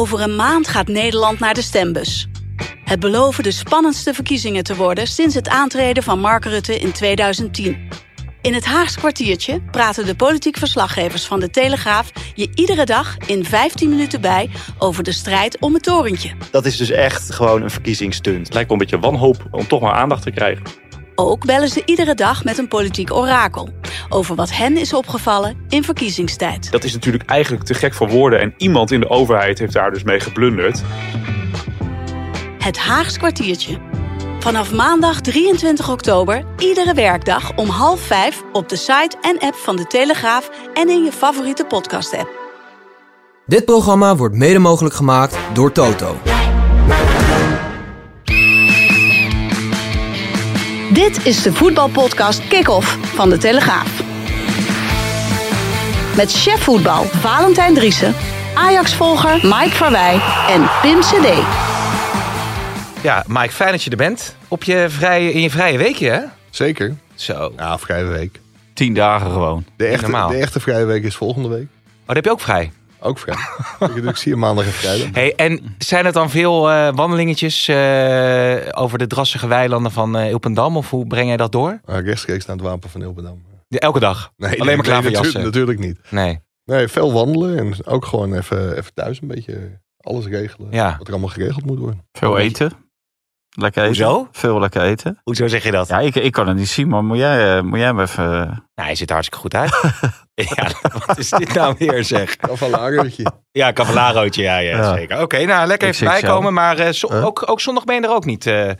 Over een maand gaat Nederland naar de stembus. Het beloven de spannendste verkiezingen te worden sinds het aantreden van Mark Rutte in 2010. In het Haags kwartiertje praten de politiek verslaggevers van de Telegraaf je iedere dag in 15 minuten bij over de strijd om het torentje. Dat is dus echt gewoon een verkiezingsstunt. Het lijkt wel een beetje wanhoop om toch maar aandacht te krijgen. Ook bellen ze iedere dag met een politiek orakel over wat hen is opgevallen in verkiezingstijd. Dat is natuurlijk eigenlijk te gek voor woorden en iemand in de overheid heeft daar dus mee geblunderd. Het Haags kwartiertje. Vanaf maandag 23 oktober, iedere werkdag om half vijf op de site en app van de Telegraaf en in je favoriete podcast-app. Dit programma wordt mede mogelijk gemaakt door Toto. Dit is de voetbalpodcast Kick-Off van de Telegraaf. Met chef voetbal Valentijn Driessen, Ajax-volger Mike Verwij en Pim CD. Ja, Mike, fijn dat je er bent. Op je vrije, in je vrije weekje, hè? Zeker. Zo. Ja, vrije week. Tien dagen gewoon. De echte, de echte vrije week is volgende week. Oh, dat heb je ook vrij. Ook vrij. ik, ik zie je maandag en vrijdag. Hey, en zijn het dan veel eh, wandelingetjes eh, over de drassige weilanden van eh Ilpendam? Of hoe breng jij dat door? Uh, rechtstreeks naar het wapen van Ilpendam. Ja, elke dag? Nee, Alleen nee, maar klaverjassen? natu- natuurlijk niet. Nee. Nee, veel wandelen en ook gewoon even, even thuis een beetje alles regelen. Ja. Wat er allemaal geregeld moet worden. Veel eten. Lekker eten. Hoezo? Veel lekker eten. Hoezo zeg je dat? Ja, ik, ik kan het niet zien, maar moet jij, eh, moet jij me even... Nou, hij ziet er hartstikke goed uit. ja, wat is dit nou weer zeg? Cavalarootje. Ja, cavalarootje, ja, ja, Ja. zeker. Oké, nou, lekker even bijkomen. Maar eh, zo- Huh? ook, ook zondag ben je er ook niet eh,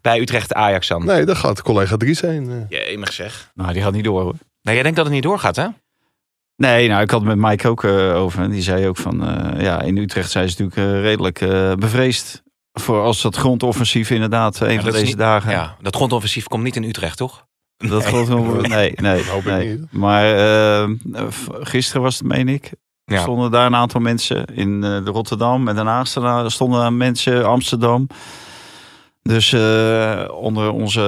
bij Utrecht Ajax dan? Nee, daar gaat collega Dries heen. eh. Jemig zeg. Nou, die gaat niet door hoor. Nee, jij denkt dat het niet doorgaat, hè? Nee, nou, ik had het met Mike ook eh, over. En die zei ook van, eh, ja, in Utrecht zijn ze natuurlijk eh, redelijk eh, bevreesd. Voor als dat grondoffensief inderdaad een Ja, van deze niet- dagen. Ja, dat grondoffensief komt niet in Utrecht, toch? Dat geloof Nee, nee. Hoop ik nee. niet. Maar eh, gisteren was het, meen ik. Ja. Stonden daar een aantal mensen in eh, de Rotterdam. En daarna stonden- daar mensen Amsterdam. Dus eh, onder onze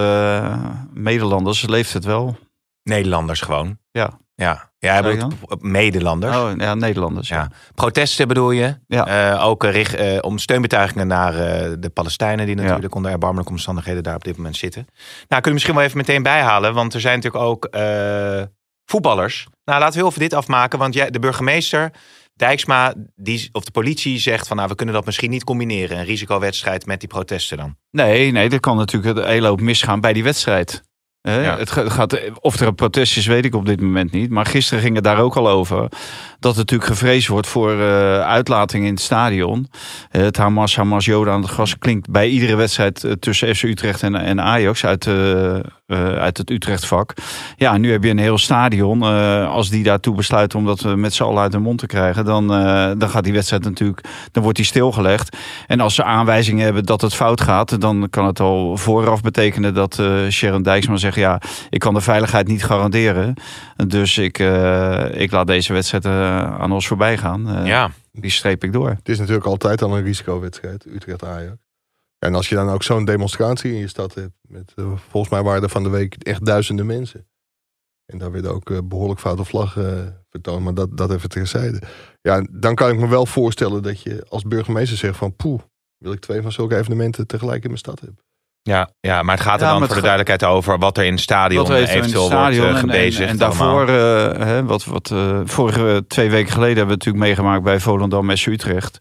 Nederlanders leeft het wel. Nederlanders gewoon. Ja. Ja, ja hij bedoelt je Nederlanders. Oh, ja, Nederlanders. Ja. Protesten bedoel je? Ja. Eh, ook eh, richt, eh, om steunbetuigingen naar de Palestijnen... die Ja. natuurlijk onder erbarmelijke omstandigheden daar op dit moment zitten. Nou, kun je misschien wel even meteen bijhalen. Want er zijn natuurlijk ook voetballers. Nou, laten we heel even dit afmaken. Want jij, de burgemeester, Dijksma, die, of de politie zegt van... nou, we kunnen dat misschien niet combineren. Een risicowedstrijd met die protesten dan. Nee, nee, er kan natuurlijk een hele hoop misgaan bij die wedstrijd. Ja. Het ga- gaat, of er een protest is, weet ik op dit moment niet. Maar gisteren ging het daar ook al over. Dat er natuurlijk gevreesd wordt voor eh uitlating in het stadion. Eh, het Hamas, Hamas, Joden aan het gas klinkt bij iedere wedstrijd eh, tussen FC Utrecht en, en Ajax uit, eh, eh, uit het Utrecht-vak. Ja, nu heb je een heel stadion. Eh, als die daartoe besluiten om dat eh, met z'n allen uit de mond te krijgen, dan, eh, dan gaat die wedstrijd natuurlijk, dan wordt die stilgelegd. En als ze aanwijzingen hebben dat het fout gaat, dan kan het al vooraf betekenen dat eh Sharon Dijksma zegt: Ja, ik kan de veiligheid niet garanderen. Dus ik, eh, ik laat deze wedstrijd aan ons voorbij gaan. Eh, Ja. Die streep ik door. Het is natuurlijk altijd al een risicowedstrijd, Utrecht-Ajax. En als je dan ook zo'n demonstratie in je stad hebt, met, eh, volgens mij waren er van de week echt duizenden mensen. En daar werd ook eh, behoorlijk foute vlag eh, vertoond, maar dat, dat even terzijde. Ja, dan kan ik me wel voorstellen dat je als burgemeester zegt van poeh, wil ik twee van zulke evenementen tegelijk in mijn stad hebben. Ja, ja, maar het gaat er Ja, dan voor de duidelijkheid over... wat er in het stadion Wat heeft er in het eventueel wordt stadion en- gebezigd. En, daarvoor, hè, wat, wat vorige twee weken geleden hebben we natuurlijk meegemaakt bij Volendam en Utrecht.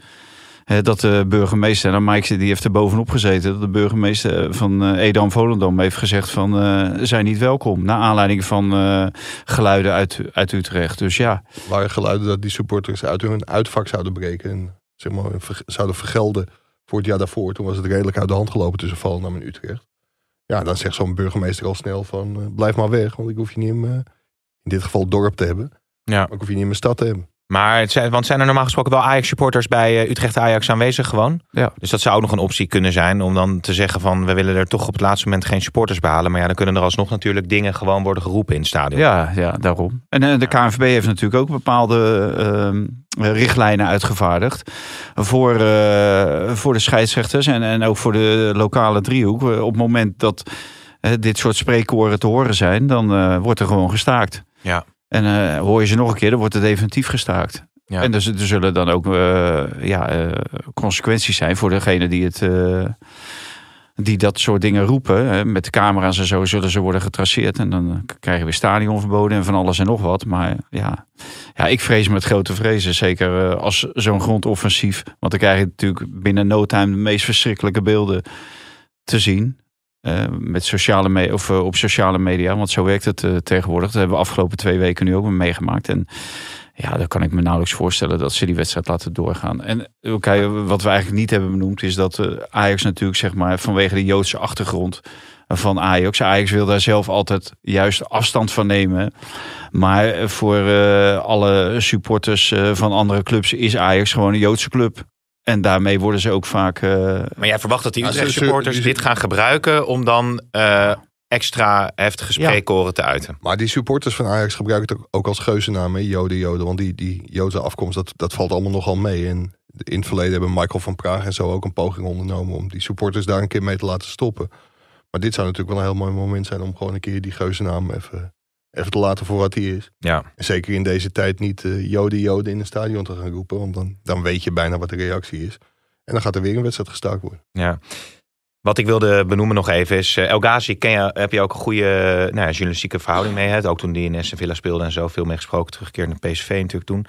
Dat de burgemeester, en Mike die heeft er bovenop gezeten, dat de burgemeester van eh, Edam Volendam heeft gezegd van eh zijn niet welkom. Naar aanleiding van eh, geluiden uit, uit Utrecht. Dus ja, waren geluiden dat die supporters uit hun uitvak zouden breken en zeg maar, ver- zouden vergelden voor het jaar daarvoor. Toen was het redelijk uit de hand gelopen tussen Volendam en Utrecht. Ja, dan zegt zo'n burgemeester al snel van blijf maar weg, want ik hoef je niet in, mijn- in dit geval dorp te hebben. Ja. Maar ik hoef je niet in mijn stad te hebben. Maar het zijn, want zijn er normaal gesproken wel Ajax-supporters bij eh, Utrecht Ajax aanwezig gewoon? Ja. Dus dat zou ook nog een optie kunnen zijn om dan te zeggen van we willen er toch op het laatste moment geen supporters behalen. Maar ja, dan kunnen er alsnog natuurlijk dingen gewoon worden geroepen in het stadion. Ja, ja daarom. En eh, de KNVB heeft natuurlijk ook bepaalde ehm, richtlijnen uitgevaardigd voor, eh, voor de scheidsrechters en, en ook voor de lokale driehoek. Op het moment dat dit soort spreekkoren te horen zijn, dan wordt er gewoon gestaakt. Ja. En eh, hoor je ze nog een keer, dan wordt er definitief gestaakt. Ja. En dus, er zullen dan ook eh, ja, eh, consequenties zijn voor degene die het. die dat soort dingen roepen. Hè. Met de camera's en zo zullen ze worden getraceerd. En dan krijgen we stadionverboden en van alles en nog wat. Maar ja, ja ik vrees met grote vrezen. Zeker als zo'n grondoffensief. Want dan krijg je natuurlijk binnen no time de meest verschrikkelijke beelden te zien. Eh, met sociale of eh, op sociale media. Want zo werkt het eh, tegenwoordig. Dat hebben we afgelopen twee weken nu ook meegemaakt. En ja, dan kan ik me nauwelijks voorstellen dat ze die wedstrijd laten doorgaan. En oké, wat we eigenlijk niet hebben benoemd is dat Ajax natuurlijk zeg maar vanwege de Joodse achtergrond van Ajax. Ajax wil daar zelf altijd juist afstand van nemen. Maar voor alle supporters van andere clubs is Ajax gewoon een Joodse club. En daarmee worden ze ook vaak. eh, Maar jij verwacht dat die Utrecht supporters dit gaan gebruiken om dan eh, extra heftige spreekkoren te uiten. Maar die supporters van Ajax gebruiken het ook- ook als geuzennaam, hè? Joden, Joden. Want die, die Joodse afkomst, dat, dat valt allemaal nogal mee. En in het verleden hebben Michael van Praag en zo ook een poging ondernomen... om die supporters daar een keer mee te laten stoppen. Maar dit zou natuurlijk wel een heel mooi moment zijn... om gewoon een keer die geuzennaam even, even te laten voor wat die is. Ja. En zeker in deze tijd niet eh, Joden, Joden in het stadion te gaan roepen. Want dan, dan weet je bijna wat de reactie is. En dan gaat er weer een wedstrijd gestaakt worden. Ja. Wat ik wilde benoemen nog even is, eh, El Ghazi, ken je, heb je ook een goede eh, nou ja, journalistieke verhouding mee? Hè? Ook toen die in Aston Villa speelde en zo, veel mee gesproken, teruggekeerd naar PSV natuurlijk toen.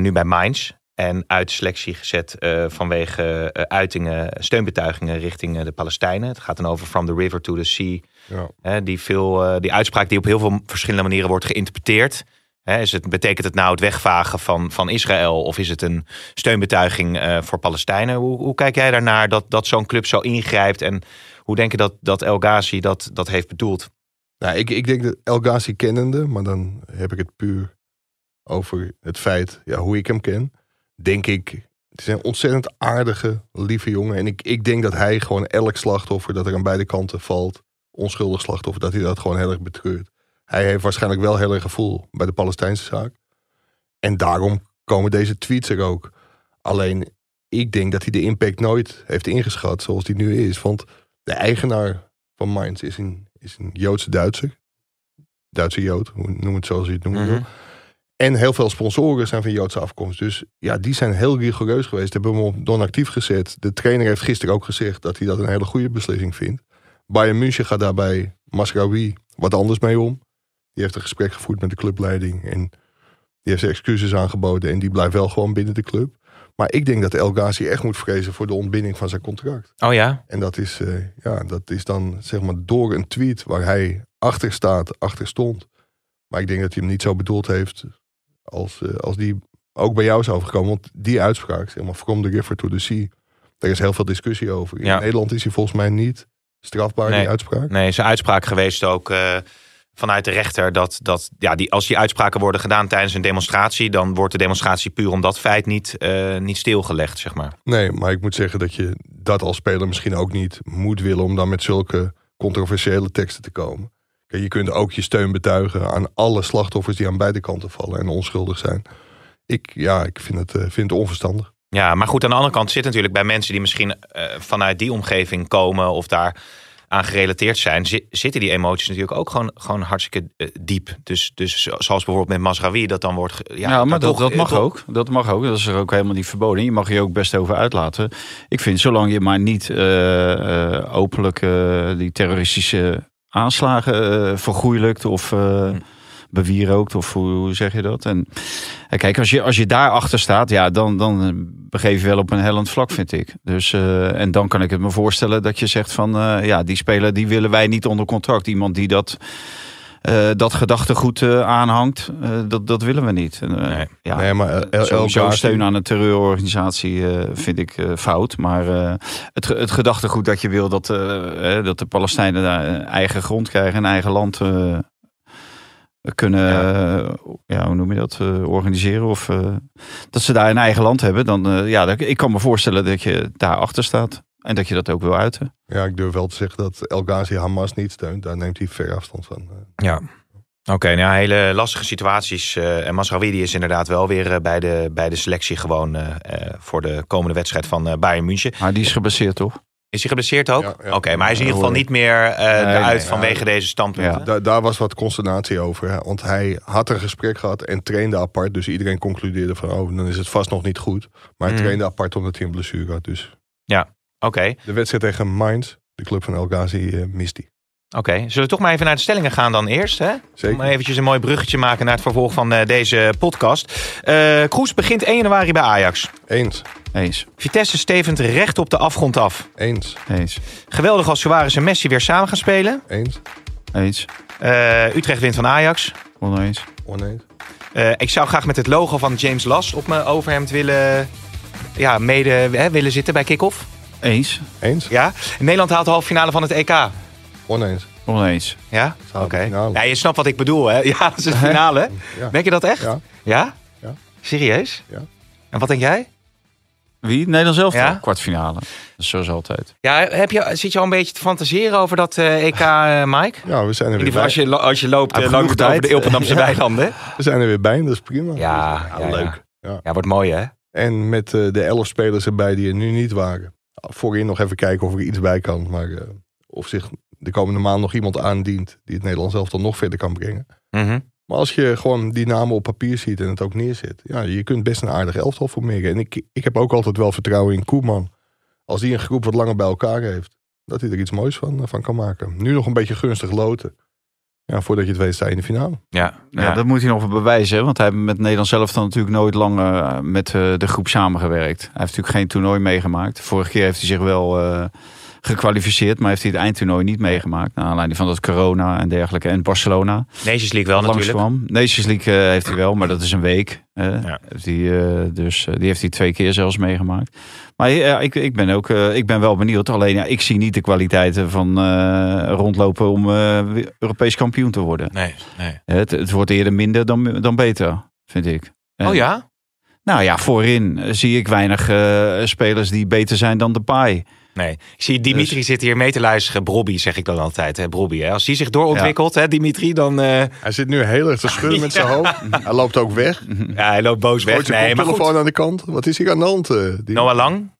Nu bij Mainz en uit selectie gezet eh, vanwege eh, uitingen, steunbetuigingen richting eh, de Palestijnen. Het gaat dan over From the River to the Sea. Ja. Hè, die, veel, die uitspraak die op heel veel verschillende manieren wordt geïnterpreteerd. Hè, is het, betekent het nou het wegvagen van, van Israël of is het een steunbetuiging voor Palestijnen? Hoe, hoe kijk jij daarnaar dat, dat zo'n club zo ingrijpt en hoe denk je dat, dat El Ghazi dat, dat heeft bedoeld? Nou, ik, ik denk dat El Ghazi kennende, maar dan heb ik het puur over het feit ja, hoe ik hem ken. Denk ik, het is een ontzettend aardige, lieve jongen. En ik, ik denk dat hij gewoon elk slachtoffer dat er aan beide kanten valt, onschuldig slachtoffer, dat hij dat gewoon heel erg betreurt. Hij heeft waarschijnlijk wel heel erg gevoel bij de Palestijnse zaak. En daarom komen deze tweets er ook. Alleen, ik denk dat hij de impact nooit heeft ingeschat zoals die nu is. Want de eigenaar van Mainz is een, is een Joodse Duitser. Duitse Jood, noem het zoals je het wil. Mhm. En heel veel sponsoren zijn van Joodse afkomst. Dus ja, die zijn heel rigoureus geweest. Hebben hem op non-actief gezet. De trainer heeft gisteren ook gezegd dat hij dat een hele goede beslissing vindt. Bayern München gaat daarbij Masraoui wat anders mee om. Die heeft een gesprek gevoerd met de clubleiding. En die heeft excuses aangeboden. En die blijft wel gewoon binnen de club. Maar ik denk dat El Ghazi echt moet vrezen voor de ontbinding van zijn contract. Oh ja? En dat is, eh, ja, dat is dan zeg maar door een tweet waar hij achter staat, achter stond. Maar ik denk dat hij hem niet zo bedoeld heeft als, eh, als die ook bij jou zou overkomen. Want die uitspraak, zeg maar, from the river to the sea, daar is heel veel discussie over. In Ja. Nederland is hij volgens mij niet strafbaar, Nee. die uitspraak. Nee, zijn uitspraak geweest ook eh, vanuit de rechter dat, dat ja, die, als die uitspraken worden gedaan tijdens een demonstratie, dan wordt de demonstratie puur om dat feit niet, eh, niet stilgelegd, zeg maar. Nee, maar ik moet zeggen dat je dat als speler misschien ook niet moet willen om dan met zulke controversiële teksten te komen. Je kunt ook je steun betuigen aan alle slachtoffers die aan beide kanten vallen en onschuldig zijn. Ik, ja, ik vind het, eh, vind het onverstandig. Ja, maar goed, aan de andere kant zit natuurlijk bij mensen die misschien eh, vanuit die omgeving komen of daar aan gerelateerd zijn, zi- zitten die emoties natuurlijk ook gewoon, gewoon hartstikke eh, diep. Dus, dus zo- zoals bijvoorbeeld met Masraoui, dat dan wordt... Ja, maar dat, toch- dat mag toch- ook. Dat mag ook. Dat is er ook helemaal niet verboden. Je mag je ook best over uitlaten. Ik vind, zolang je maar niet openlijk eh, die terroristische aanslagen eh vergoeilijkt of eh Hm. bewierookt, of hoe, hoe zeg je dat? En, en kijk, als je, als je daar achter staat, ja, dan, dan eh, begeef je wel op een hellend vlak, vind ik. Dus, eh, en dan kan ik het me voorstellen dat je zegt van, eh, ja, die speler die willen wij niet onder contract. Iemand die dat eh, dat gedachtegoed eh, aanhangt, eh, dat, dat willen we niet. Nee. ja, nee, maar Sowieso steun aan een terreurorganisatie vind ik fout. Maar het, het gedachtegoed dat je wil dat, dat de Palestijnen daar een eigen grond krijgen, een eigen land. kunnen, ja, hoe noem je dat, organiseren. Of dat ze daar een eigen land hebben. Dan, ja, ik kan me voorstellen dat je daar achter staat. En dat je dat ook wil uiten. Ja, ik durf wel te zeggen dat El Ghazi Hamas niet steunt. Daar neemt hij ver afstand van. Ja. Oké, nou ja, hele lastige situaties. eh, en Masrawidi is inderdaad wel weer eh, bij, de, bij de selectie gewoon eh, eh, voor de komende wedstrijd van eh, Bayern München. Maar die is geblesseerd, toch? Is hij geblesseerd ook? Ja, ja. Oké, maar hij is in ieder geval niet meer eh nee, eruit nee, vanwege deze standpunten. Ja. Da- daar was wat consternatie over. Hè? Want hij had een gesprek gehad en trainde apart. Dus iedereen concludeerde van, oh, dan is het vast nog niet goed. Maar hij Mm. trainde apart omdat hij een blessure had. Dus Oké, de wedstrijd tegen Mainz, de club van El Ghazi, eh, mist hij. oké. Zullen we toch maar even naar de stellingen gaan dan eerst? Hè? Zeker. Om eventjes een mooi bruggetje maken naar het vervolg van eh, deze podcast. Eh Kroes begint 1 januari bij Ajax. Eens, Eens. Vitesse stevend recht op de afgrond af. eens, Eens. Geweldig als Suarez en Messi weer samen gaan spelen. eens, Eens. Eh, Utrecht wint van Ajax. Oneens. oneens. Eh, ik zou graag met het logo van James Las op mijn overhemd willen, ja, mede hè, willen zitten bij kick-off. Eens. Eens, Ja? Nederland haalt de halve finale van het EK. oneens. Oneens. Ja? Oké. Ja, je snapt wat ik bedoel, hè? Ja, dat is de finale. Ja. Denk je dat echt? Ja. Ja? Ja. Serieus? Ja. En wat denk jij? Wie? Nederland zelf? Ja? Kwartfinale. Zoals altijd. Ja, heb je, zit je al een beetje te fantaseren over dat eh, EK, eh, Mike? Ja, we zijn er weer geval als bij. je, als je loopt Heb eh, langs over de Ilpendamse Ja. weilanden. We zijn er weer bij dat is prima. Ja, ja, ja. leuk. Ja. Ja, wordt mooi, hè? En met eh, de elf spelers erbij die er nu niet waren. Voorin nog even kijken of er iets bij kan. Maar eh, of zich de komende maand nog iemand aandient die het Nederlands zelf dan nog verder kan brengen. Mhm. Maar als je gewoon die namen op papier ziet en het ook neerzet. Ja, je kunt best een aardig elftal formeren. En ik, ik heb ook altijd wel vertrouwen in Koeman. Als die een groep wat langer bij elkaar heeft. Dat hij er iets moois van, van kan maken. Nu nog een beetje gunstig loten. Ja, voordat je het weet sta je in de finale. Ja, Ja, ja. dat moet hij nog bewijzen. Want hij heeft met Nederland zelf dan natuurlijk nooit lang eh, met eh, de groep samengewerkt. Hij heeft natuurlijk geen toernooi meegemaakt. Vorige keer heeft hij zich wel eh, gekwalificeerd. Maar heeft hij het eindtoernooi niet meegemaakt. Naar aanleiding van dat corona en dergelijke. En Barcelona Nations League wel natuurlijk. langskwam. Nations League eh, heeft hij wel, maar dat is een week. Ja. Eh, dus eh, die heeft hij twee keer zelfs meegemaakt. Maar ik, ik, ben ook, ik ben wel benieuwd. Alleen ja, ik zie niet de kwaliteiten van rondlopen om Europees kampioen te worden. Nee, nee. Het, het wordt eerder minder dan, dan beter, vind ik. En- Oh ja? Nou ja, voorin zie ik weinig spelers die beter zijn dan de Pai. Nee. Ik zie Dimitri Dus- zit hier mee te luisteren. Brobby zeg ik dan altijd. Hè? Brobby, hè? Als die zich doorontwikkelt, hè, Dimitri, dan... eh, Hij zit nu heel erg te schudden met zijn hoofd. Hij loopt ook weg. ja, hij loopt boos weg. Nee, maar goed. telefoon aan de kant. Wat is hier aan de hand? die- Noah Lang.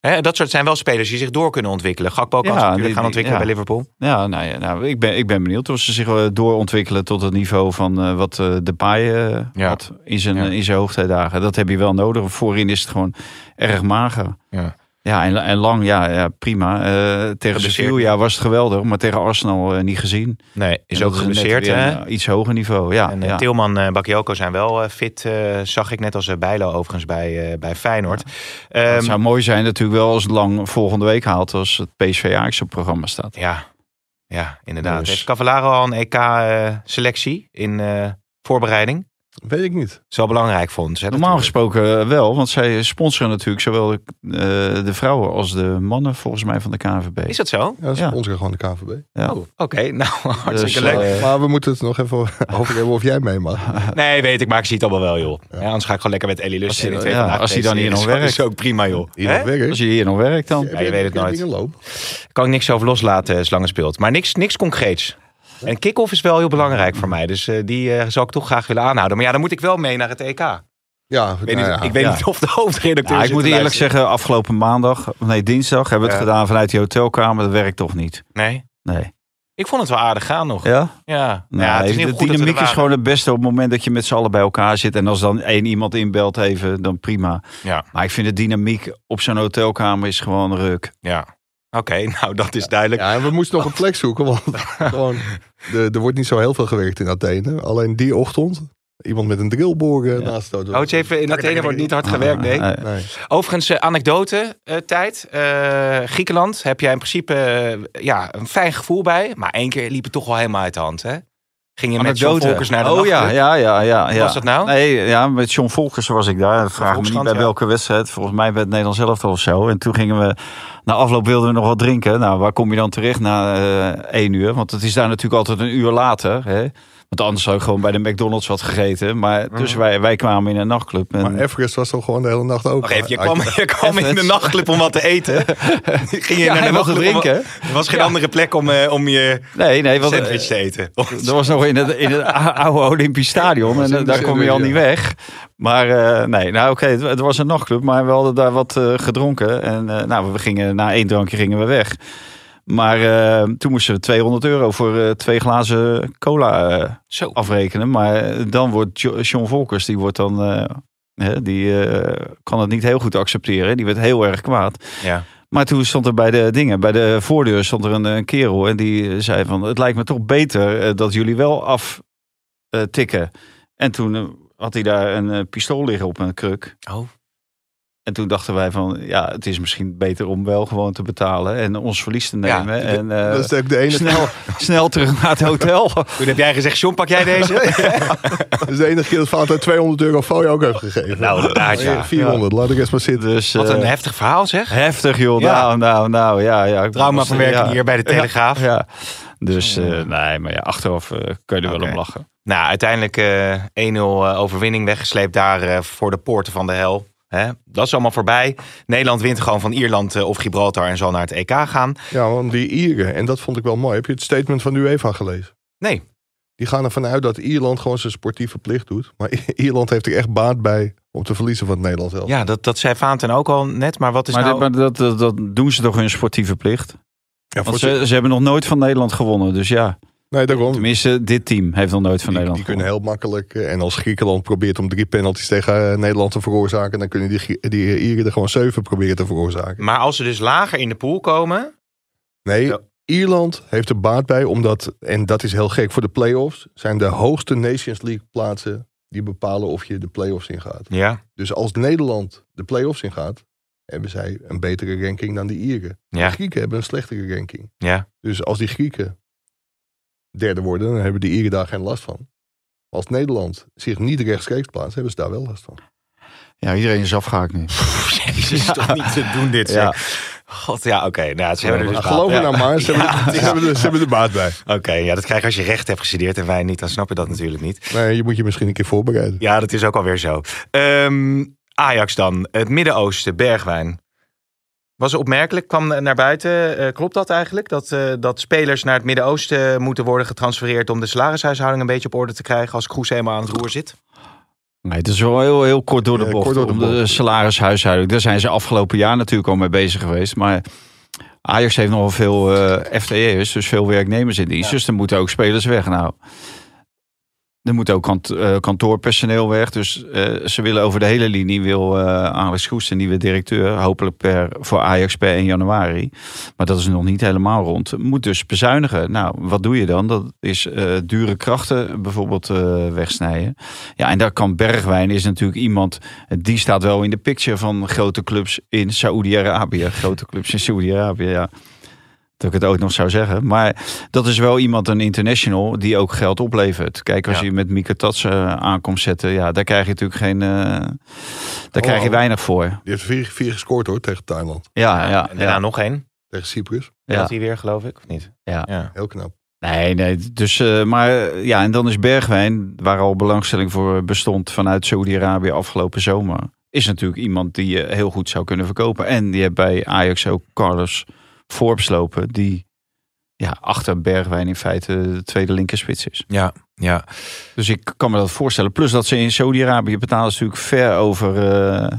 Hè, dat soort zijn wel spelers die zich door kunnen ontwikkelen. Gakpo kan Ja, zich natuurlijk die- gaan ontwikkelen ja. bij Liverpool. Ja, nou ja, nou, ik, ben, ik ben benieuwd of ze zich eh, doorontwikkelen tot het niveau van wat de Ja. had in zijn, in zijn hoogtijdagen. Dat heb je wel nodig. Voorin is het gewoon erg mager. Ja. Ja, en, en lang, ja, ja prima. Eh, tegen. Sevilla was het geweldig, maar tegen Arsenal eh, niet gezien. Nee, is ook geblesseerd. hè? iets hoger niveau, ja. En eh, ja. Tilman en Bakayoko zijn wel fit, zag ik net als uh, Bijlo overigens bij, bij Feyenoord. Ehm, het zou mooi zijn natuurlijk wel als het lang volgende week haalt als het PSV Ajax op programma staat. ja, ja, inderdaad. Dus- Heeft Cavallaro al een EK-selectie in voorbereiding? Weet ik niet. Dat is wel belangrijk voor ons. Hè, Normaal natuurlijk. gesproken eh, wel, want zij sponsoren natuurlijk zowel de, eh, de vrouwen als de mannen volgens mij van de KNVB. Is dat zo? Ja, dat Ja. sponsoren gewoon de KVB. Ja. Oh, Oké, nou hartstikke Dus, leuk. eh, Maar we moeten het nog even over hebben of jij mee mag. Nee, weet ik, maar ik zie het allemaal wel, joh. Ja. anders ga ik gewoon lekker met Ellie Lust. Als ja, als hij dan hier nog werkt. Dat is ook prima, joh. Hier. Als je hier nog werkt dan. Ja, je weet het nooit. Kan ik niks over loslaten, eh, Slangen speelt. Maar niks, niks concreets. En kick-off is wel heel belangrijk voor mij. Dus eh, die eh, zou ik toch graag willen aanhouden. Maar ja, dan moet ik wel mee naar het EK. Ik Ja, weet, nou niet, ja. ik weet ja. niet of de hoofdredacteur Ja, ik moet eerlijk luisteren. zeggen, afgelopen maandag, nee dinsdag, hebben we het gedaan vanuit die hotelkamer. Dat werkt toch niet. Nee, Nee. ik vond het wel aardig gaan nog. Ja? Ja, Nee, ja het is niet de dynamiek is gewoon het beste op het moment dat je met z'n allen bij elkaar zit. En als dan één iemand inbelt even, dan prima. Ja, Maar ik vind de dynamiek op zo'n hotelkamer is gewoon ruk. ja. Oké, nou dat is duidelijk. Ja, en we moesten nog een plek zoeken, want gewoon, de, er wordt niet zo heel veel gewerkt in Athene. Alleen die ochtend, iemand met een drillboor eh, naast de auto. Oh, het is even, in Athene wordt niet hard gewerkt, nee. Eh, Nee. Overigens, eh, anekdote eh, tijd. Eh, Griekenland heb jij in principe ja, een fijn gevoel bij. Maar één keer liep het toch wel helemaal uit de hand, hè? Ging je met John. Volkers naar de Oh ja, nachtclub? ja, ja, ja, ja. was dat nou? Nee, ja, met John Volkers was ik daar. Vraag me niet bij ja. welke wedstrijd. Volgens mij bij het Nederlands elftal of zo. En toen gingen we, na afloop wilden we nog wat drinken. Nou, waar kom je dan terecht na eh één uur? Want het is daar natuurlijk altijd een uur later. Hè? Want anders zou ik gewoon bij de McDonald's wat gegeten. Maar dus wij, wij kwamen in een nachtclub. En, Maar Everest was toch gewoon de hele nacht open? Wacht even, je Hij- kwam, je kwam in de nachtclub om wat te eten. Ging je ja, naar de nachtclub om- drinken. Er was geen Ja. andere plek om, eh, om je Nee, nee, want, sandwich te eten. Dat was nog in het, in het oude Olympisch Stadion. En eh, daar kom je al niet weg. Maar eh, nee, nou oké, het, het was een nachtclub. Maar we hadden daar wat eh, gedronken. En eh, nou, we gingen, na één drankje gingen we weg. Maar eh, toen moesten we 200 euro voor eh, twee glazen cola eh, Zo. afrekenen. Maar eh, dan wordt Jo- John Volkers, die wordt dan... eh, hè, die eh, kan het niet heel goed accepteren. Die werd heel erg kwaad. Ja. Maar toen stond er bij de dingen, bij de voordeur stond er een, een kerel en die zei van het lijkt me toch beter eh, dat jullie wel aftikken. en toen eh, had hij daar een eh, pistool liggen op een kruk. Oh. En toen dachten wij van ja, het is misschien beter om wel gewoon te betalen en ons verlies te Ja, nemen. en eh, dat is ook de enige, snel, snel terug naar het hotel. Toen heb jij gezegd, John, pak jij deze? dat is de enige keer dat Valentijn 200 euro voor je ook heeft gegeven. Nou, inderdaad, ja. 400, laat ik eens maar zitten. Dus Wat een eh, heftig verhaal zeg. heftig joh. Ja. Nou, nou, nou, ja, ja. Traumaverwerking Ja. hier bij de Telegraaf. Ja. Dus eh, nee, maar ja, achteraf kun je er wel om lachen. Nou, uiteindelijk eh 1-0 eh, overwinning weggesleept daar voor de poorten van de hel. Hè? Dat is allemaal voorbij. Nederland wint gewoon van Ierland eh, of Gibraltar en zal naar het EK gaan. Ja, want die Ieren, en dat vond ik wel mooi. Heb je het statement van de UEFA gelezen? Nee. Die gaan ervan uit dat Ierland gewoon zijn sportieve plicht doet. Maar Ierland heeft er echt baat bij om te verliezen van het Nederlands elftal. Ja, dat, dat zei Vaanten ook al net. Maar wat is Maar, nou... dit- maar dat, dat, dat doen ze toch hun sportieve plicht? Ja, ze, ze hebben nog nooit van Nederland gewonnen. Dus ja, nee, daarom. tenminste, dit team heeft nog nooit van Die, Nederland die kunnen heel makkelijk. eh, En als Griekenland probeert om drie penalties tegen eh, Nederland te veroorzaken, dan kunnen die, die Ieren er gewoon zeven proberen te veroorzaken. Maar als ze dus lager in de pool komen... Nee, Ja. Ierland heeft er baat bij, omdat, en dat is heel gek voor de play-offs, zijn de hoogste Nations League plaatsen die bepalen of je de play-offs ingaat. Ja, Dus als Nederland de play-offs ingaat, hebben zij een betere ranking dan de Ieren. Ja. De Grieken hebben een slechtere ranking. ja. Dus als die Grieken derde worden, dan hebben de Ieren daar geen last van. Als Nederland zich niet rechtstreeks plaatst, hebben ze daar wel last van. Ja, iedereen is afgehaakt nu. Jezus, is toch niet te doen dit, Ja. zeg. God, ja, oké. Nou, ze hebben er dus geloof me nou maar, ze, Ja, hebben, het is- ze, hebben er, ze hebben er baat bij. Oké, ja, dat krijg je als je recht hebt gestudeerd en wij niet. Dan snap je dat natuurlijk niet. Nee, je moet je misschien een keer voorbereiden. Ja, dat is ook alweer zo. Ehm, Ajax dan, het Midden-Oosten, Bergwijn. Was opmerkelijk, kwam naar buiten. Eh, klopt dat eigenlijk? Dat, eh, dat spelers naar het Midden-Oosten moeten worden getransfereerd om de salarishuishouding een beetje op orde te krijgen als Kroes helemaal aan het roer zit? Nee, het is wel heel, heel kort door de Ja, bocht. kort door de om de salarishuishouding. Daar zijn ze afgelopen jaar natuurlijk al mee bezig geweest. Maar Ajax heeft nogal veel eh FTE'ers, dus veel werknemers in dienst. Dus er moeten ook spelers weg. Nou, er moet ook eh, kantoorpersoneel weg. Dus eh, ze willen over de hele linie, wil eh Alex Goes, de nieuwe directeur, hopelijk per, voor Ajax per 1 januari. Maar dat is nog niet helemaal rond. Moet dus bezuinigen. Nou, wat doe je dan? Dat is dure krachten bijvoorbeeld wegsnijden. Ja, en daar kan Bergwijn is natuurlijk iemand, die staat wel in de picture van grote clubs in Saoedi-Arabië. Grote clubs in Saoedi-Arabië, ja. Dat ik het ooit nog zou zeggen. Maar dat is wel iemand, een international, die ook geld oplevert. Kijk, als Ja. je met Mika Tats eh, aankomt zetten, ja, daar krijg je natuurlijk geen. eh, daar krijg je oh. weinig voor. Die heeft vier, vier gescoord hoor, tegen Thailand. Ja, ja. en daarna ja, nog één. Tegen Cyprus. ja. Dat hij weer, geloof ik, of niet? Ja. ja. Heel knap. Nee, nee. Dus, eh, maar ja, en dan is Bergwijn, waar al belangstelling voor bestond vanuit Saudi-Arabië afgelopen zomer, is natuurlijk iemand die je heel goed zou kunnen verkopen. En die heeft bij Ajax ook Carlos Forbes lopen, die ja, achter Bergwijn in feite de tweede linkerspits is. Ja, ja. Dus ik kan me dat voorstellen. Plus dat ze in Saudi-Arabië betalen natuurlijk ver over, eh,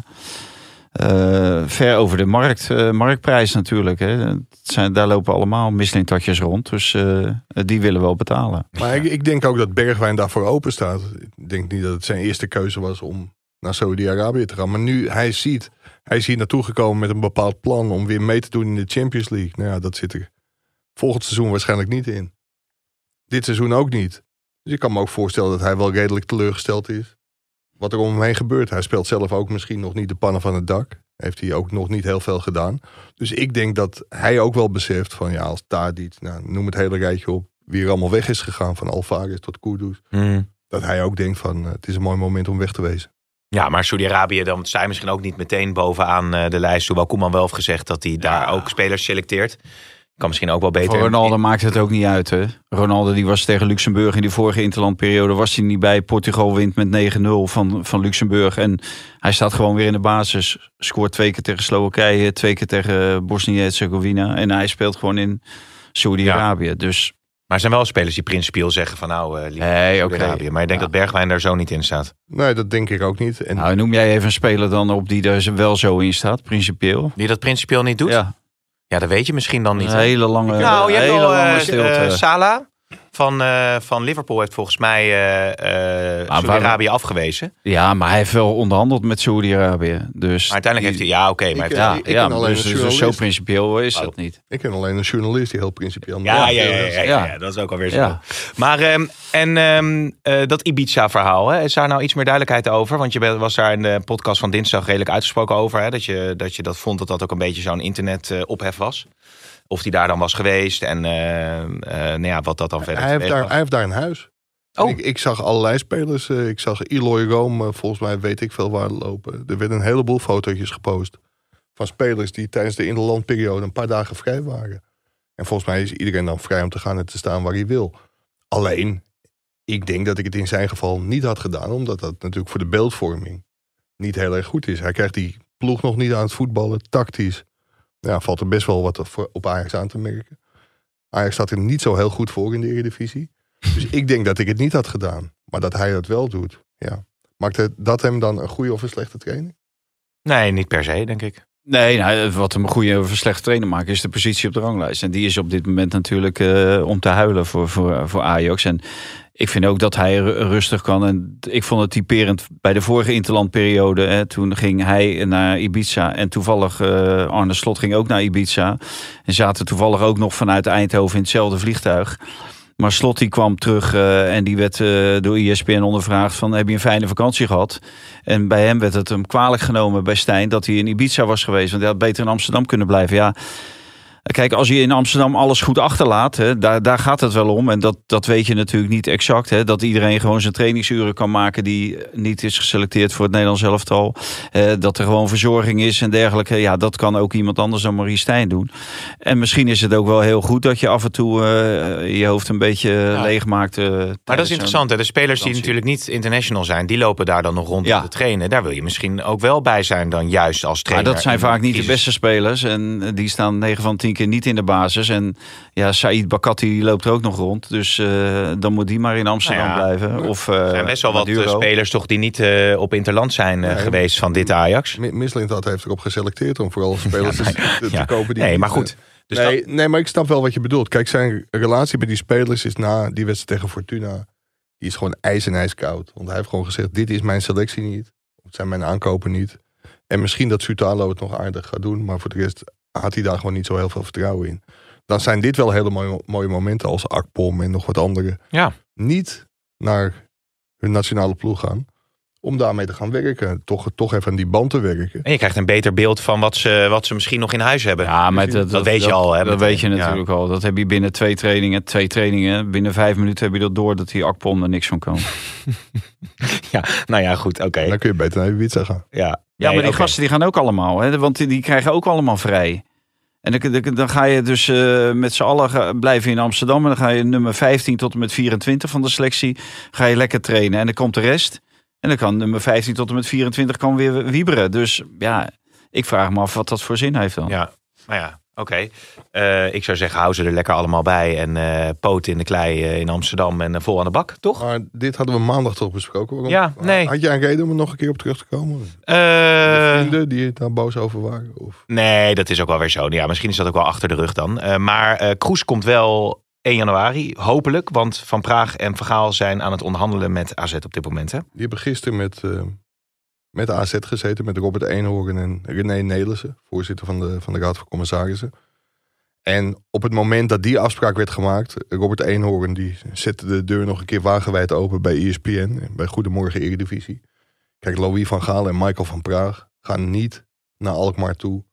eh, ver over de markt, eh, marktprijs natuurlijk. Hè. Het zijn, daar lopen allemaal mislintatjes rond. Dus eh, die willen wel betalen. Maar ik, ik denk ook dat Bergwijn daarvoor open staat. Ik denk niet dat het zijn eerste keuze was om naar Saudi-Arabië te gaan. Maar nu hij ziet, hij is hier naartoe gekomen met een bepaald plan om weer mee te doen in de Champions League. Nou ja, dat zit er volgend seizoen waarschijnlijk niet in. Dit seizoen ook niet. Dus ik kan me ook voorstellen dat hij wel redelijk teleurgesteld is. Wat er om hem heen gebeurt. Hij speelt zelf ook misschien nog niet de pannen van het dak. Heeft hij ook nog niet heel veel gedaan. Dus ik denk dat hij ook wel beseft van ja, als Tadic, nou, noem het hele rijtje op, wie er allemaal weg is gegaan, van Alvarez tot Kudus. Mm. Dat hij ook denkt van eh, het is een mooi moment om weg te wezen. Ja, maar Saudi-Arabië, dan je misschien ook niet meteen bovenaan eh, de lijst. Hoewel Koeman wel heeft gezegd dat hij daar ook spelers selecteert. Kan misschien ook wel beter. Voor Ronaldo maakt het ook niet uit. Hè? Ronaldo die was tegen Luxemburg in die vorige interlandperiode. Was hij niet bij. Portugal wint met 9-0 van, van Luxemburg. En hij staat gewoon weer in de basis. Scoort twee keer tegen Slowakije. Twee keer tegen Bosnië-Herzegovina. En hij speelt gewoon in Saudi-Arabië. Dus Maar er zijn wel spelers die principieel zeggen van nou, eh liever Nee, oké. Saudi-Arabië. Maar ik denk Ja. dat Bergwijn daar zo niet in staat. Nee, dat denk ik ook niet. En nou, noem jij even een speler dan op die er wel zo in staat, principieel. Die dat principieel niet doet? Ja, Ja, dat weet je misschien dan niet. een hele lange, nou, je hebt hele wel lange eh, stilte. eh, Salah van, eh, van Liverpool heeft volgens mij eh eh Saudi-Arabië afgewezen. ja, maar hij heeft wel onderhandeld met Saudi-Arabië. Dus Maar uiteindelijk heeft hij, ja oké, maar Ik, Ja, ik ja alleen dus, dus zo principieel is Oh. dat niet. ik ken alleen een journalist die heel principieel... ja, ja, ja, ja, ja, Ja. ja, dat is ook alweer zo. Ja. Maar ehm, en ehm, eh, dat Ibiza-verhaal, hè, is daar nou iets meer duidelijkheid over? Want je was daar in de podcast van dinsdag redelijk uitgesproken over. Hè, dat, je, dat je dat vond dat dat ook een beetje zo'n internet-ophef was. Of die daar dan was geweest en eh, eh, nou ja, wat dat dan verder Hij heeft, daar, was. hij heeft daar een huis. Oh. Ik, ik zag allerlei spelers. eh, ik zag Eloy Rome, volgens mij weet ik veel waar lopen. Er werden een heleboel fotootjes gepost. Van spelers die tijdens de interlandperiode een paar dagen vrij waren. En volgens mij is iedereen dan vrij om te gaan en te staan waar hij wil. Alleen, ik denk dat ik het in zijn geval niet had gedaan. Omdat dat natuurlijk voor de beeldvorming niet heel erg goed is. Hij krijgt die ploeg nog niet aan het voetballen. Tactisch ja, valt er best wel wat op Ajax aan te merken. Ajax staat er niet zo heel goed voor in de Eredivisie. Dus ik denk dat ik het niet had gedaan. Maar dat hij dat wel doet, ja. Maakt het, dat hem dan een goede of een slechte trainer? Nee, niet per se, denk ik. Nee, nou, wat hem een goede of een slechte trainer maakt, is de positie op de ranglijst. En die is op dit moment natuurlijk eh, om te huilen voor, voor, voor Ajax. En ik vind ook dat hij ru- rustig kan. En ik vond het typerend bij de vorige interlandperiode. Hè, toen ging hij naar Ibiza. En toevallig uh, Arne Slot ging ook naar Ibiza. En zaten toevallig ook nog vanuit Eindhoven in hetzelfde vliegtuig. Maar Slot die kwam terug uh, en die werd uh, door ESPN ondervraagd van heb je een fijne vakantie gehad? En bij hem werd het hem kwalijk genomen bij Stijn dat hij in Ibiza was geweest. Want hij had beter in Amsterdam kunnen blijven. Ja, Kijk, als je in Amsterdam alles goed achterlaat, hè, daar, daar gaat het wel om. En dat, dat weet je natuurlijk niet exact. Hè, dat iedereen gewoon zijn trainingsuren kan maken die niet is geselecteerd voor het Nederlands elftal. Eh, dat er gewoon verzorging is en dergelijke. Ja, dat kan ook iemand anders dan Marie Stijn doen. En misschien is het ook wel heel goed dat je af en toe uh, je hoofd een beetje ja. leeg maakt. Uh, maar dat is interessant. Hè? De spelers die natuurlijk niet international zijn, die lopen daar dan nog rond ja. te trainen. Daar wil je misschien ook wel bij zijn dan juist als trainer. Maar dat zijn vaak niet de beste spelers. En die staan 9 van 10 keer niet in de basis. En ja, Said Bakati loopt er ook nog rond. Dus uh, dan moet die maar in Amsterdam nou ja, blijven. Of, uh, er zijn best wel wat Maduro. spelers toch die niet uh, op interland zijn nee, geweest van dit Ajax. Mislintat heeft erop geselecteerd om vooral spelers ja, maar, te, te ja. kopen. Die nee, maar goed. Dus nee, dat... nee, maar ik snap wel wat je bedoelt. Kijk, zijn relatie met die spelers is na die wedstrijd tegen Fortuna... die is gewoon ijs en ijskoud. Want hij heeft gewoon gezegd, dit is mijn selectie niet. Het zijn mijn aankopen niet. En misschien dat Sutalo het nog aardig gaat doen. Maar voor de rest had hij daar gewoon niet zo heel veel vertrouwen in. Dan zijn dit wel hele mooie, mooie momenten als Akpom en nog wat andere. Ja. Niet naar hun nationale ploeg gaan. Om daarmee te gaan werken. Toch, toch even aan die band te werken. En je krijgt een beter beeld van wat ze, wat ze misschien nog in huis hebben. Ja, maar dat, dat, dat weet je al. Hè, dat weet je natuurlijk ja. al. Dat heb je binnen twee trainingen. Twee trainingen. Binnen vijf minuten heb je dat door dat die Akpom er niks van kan. ja, nou ja, goed. Oké. Okay. Dan kun je beter naar Ibiza gaan. Ja, ja nee, maar die okay. gasten die gaan ook allemaal. Hè, want die, die krijgen ook allemaal vrij. En dan, dan ga je dus uh, met z'n allen blijven in Amsterdam. En dan ga je nummer 15 tot en met 24 van de selectie. Ga je lekker trainen. En dan komt de rest. En dan kan nummer 15 tot en met 24 kan weer wieberen. Dus ja, ik vraag me af wat dat voor zin heeft dan. Ja, nou ja, oké. Okay. Uh, ik zou zeggen, hou ze er lekker allemaal bij. En uh, poot in de klei uh, in Amsterdam en vol aan de bak, toch? Maar dit hadden we maandag toch besproken. Waarom? Ja, nee. Had jij een reden om er nog een keer op terug te komen? Uh, vrienden die daar boos over waren? Of? Nee, dat is ook wel weer zo. Ja, misschien is dat ook wel achter de rug dan. maar Kroes komt wel 1 januari, hopelijk. Want Van Praag en Vergaal zijn aan het onderhandelen met AZ op dit moment. Hè? Die hebben gisteren met, uh, met AZ gezeten. Met Robert Eenhoorn en René Nelissen. Voorzitter van de, van de Raad van Commissarissen. En op het moment dat die afspraak werd gemaakt. Robert Eenhoorn die zette de deur nog een keer wagenwijd open bij ESPN. Bij Goedemorgen Eredivisie. Kijk, Louis van Gaal en Michael van Praag gaan niet naar Alkmaar toe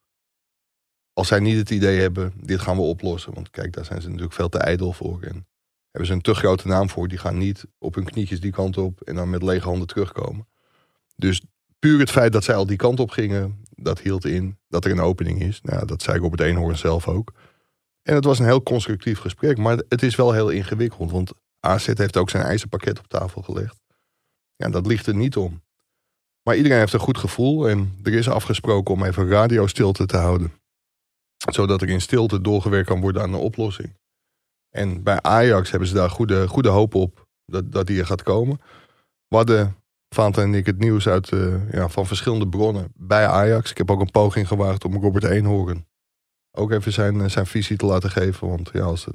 als zij niet het idee hebben, dit gaan we oplossen. Want kijk, daar zijn ze natuurlijk veel te ijdel voor. En hebben ze een te grote naam voor. Die gaan niet op hun knietjes die kant op en dan met lege handen terugkomen. Dus puur het feit dat zij al die kant op gingen, dat hield in dat er een opening is. Nou, dat zei ik op het eenhoorn zelf ook. En het was een heel constructief gesprek, maar het is wel heel ingewikkeld. Want AZ heeft ook zijn eisenpakket op tafel gelegd. Ja, dat ligt er niet om. Maar iedereen heeft een goed gevoel en er is afgesproken om even radiostilte te houden. Zodat er in stilte doorgewerkt kan worden aan een oplossing. En bij Ajax hebben ze daar goede, goede hoop op dat, dat die er gaat komen. We hadden, Fanta en ik, het nieuws uit, eh, ja, van verschillende bronnen bij Ajax. Ik heb ook een poging gewaagd om Robert Eenhoorn ook even zijn, eh, zijn visie te laten geven. Want ja, als de,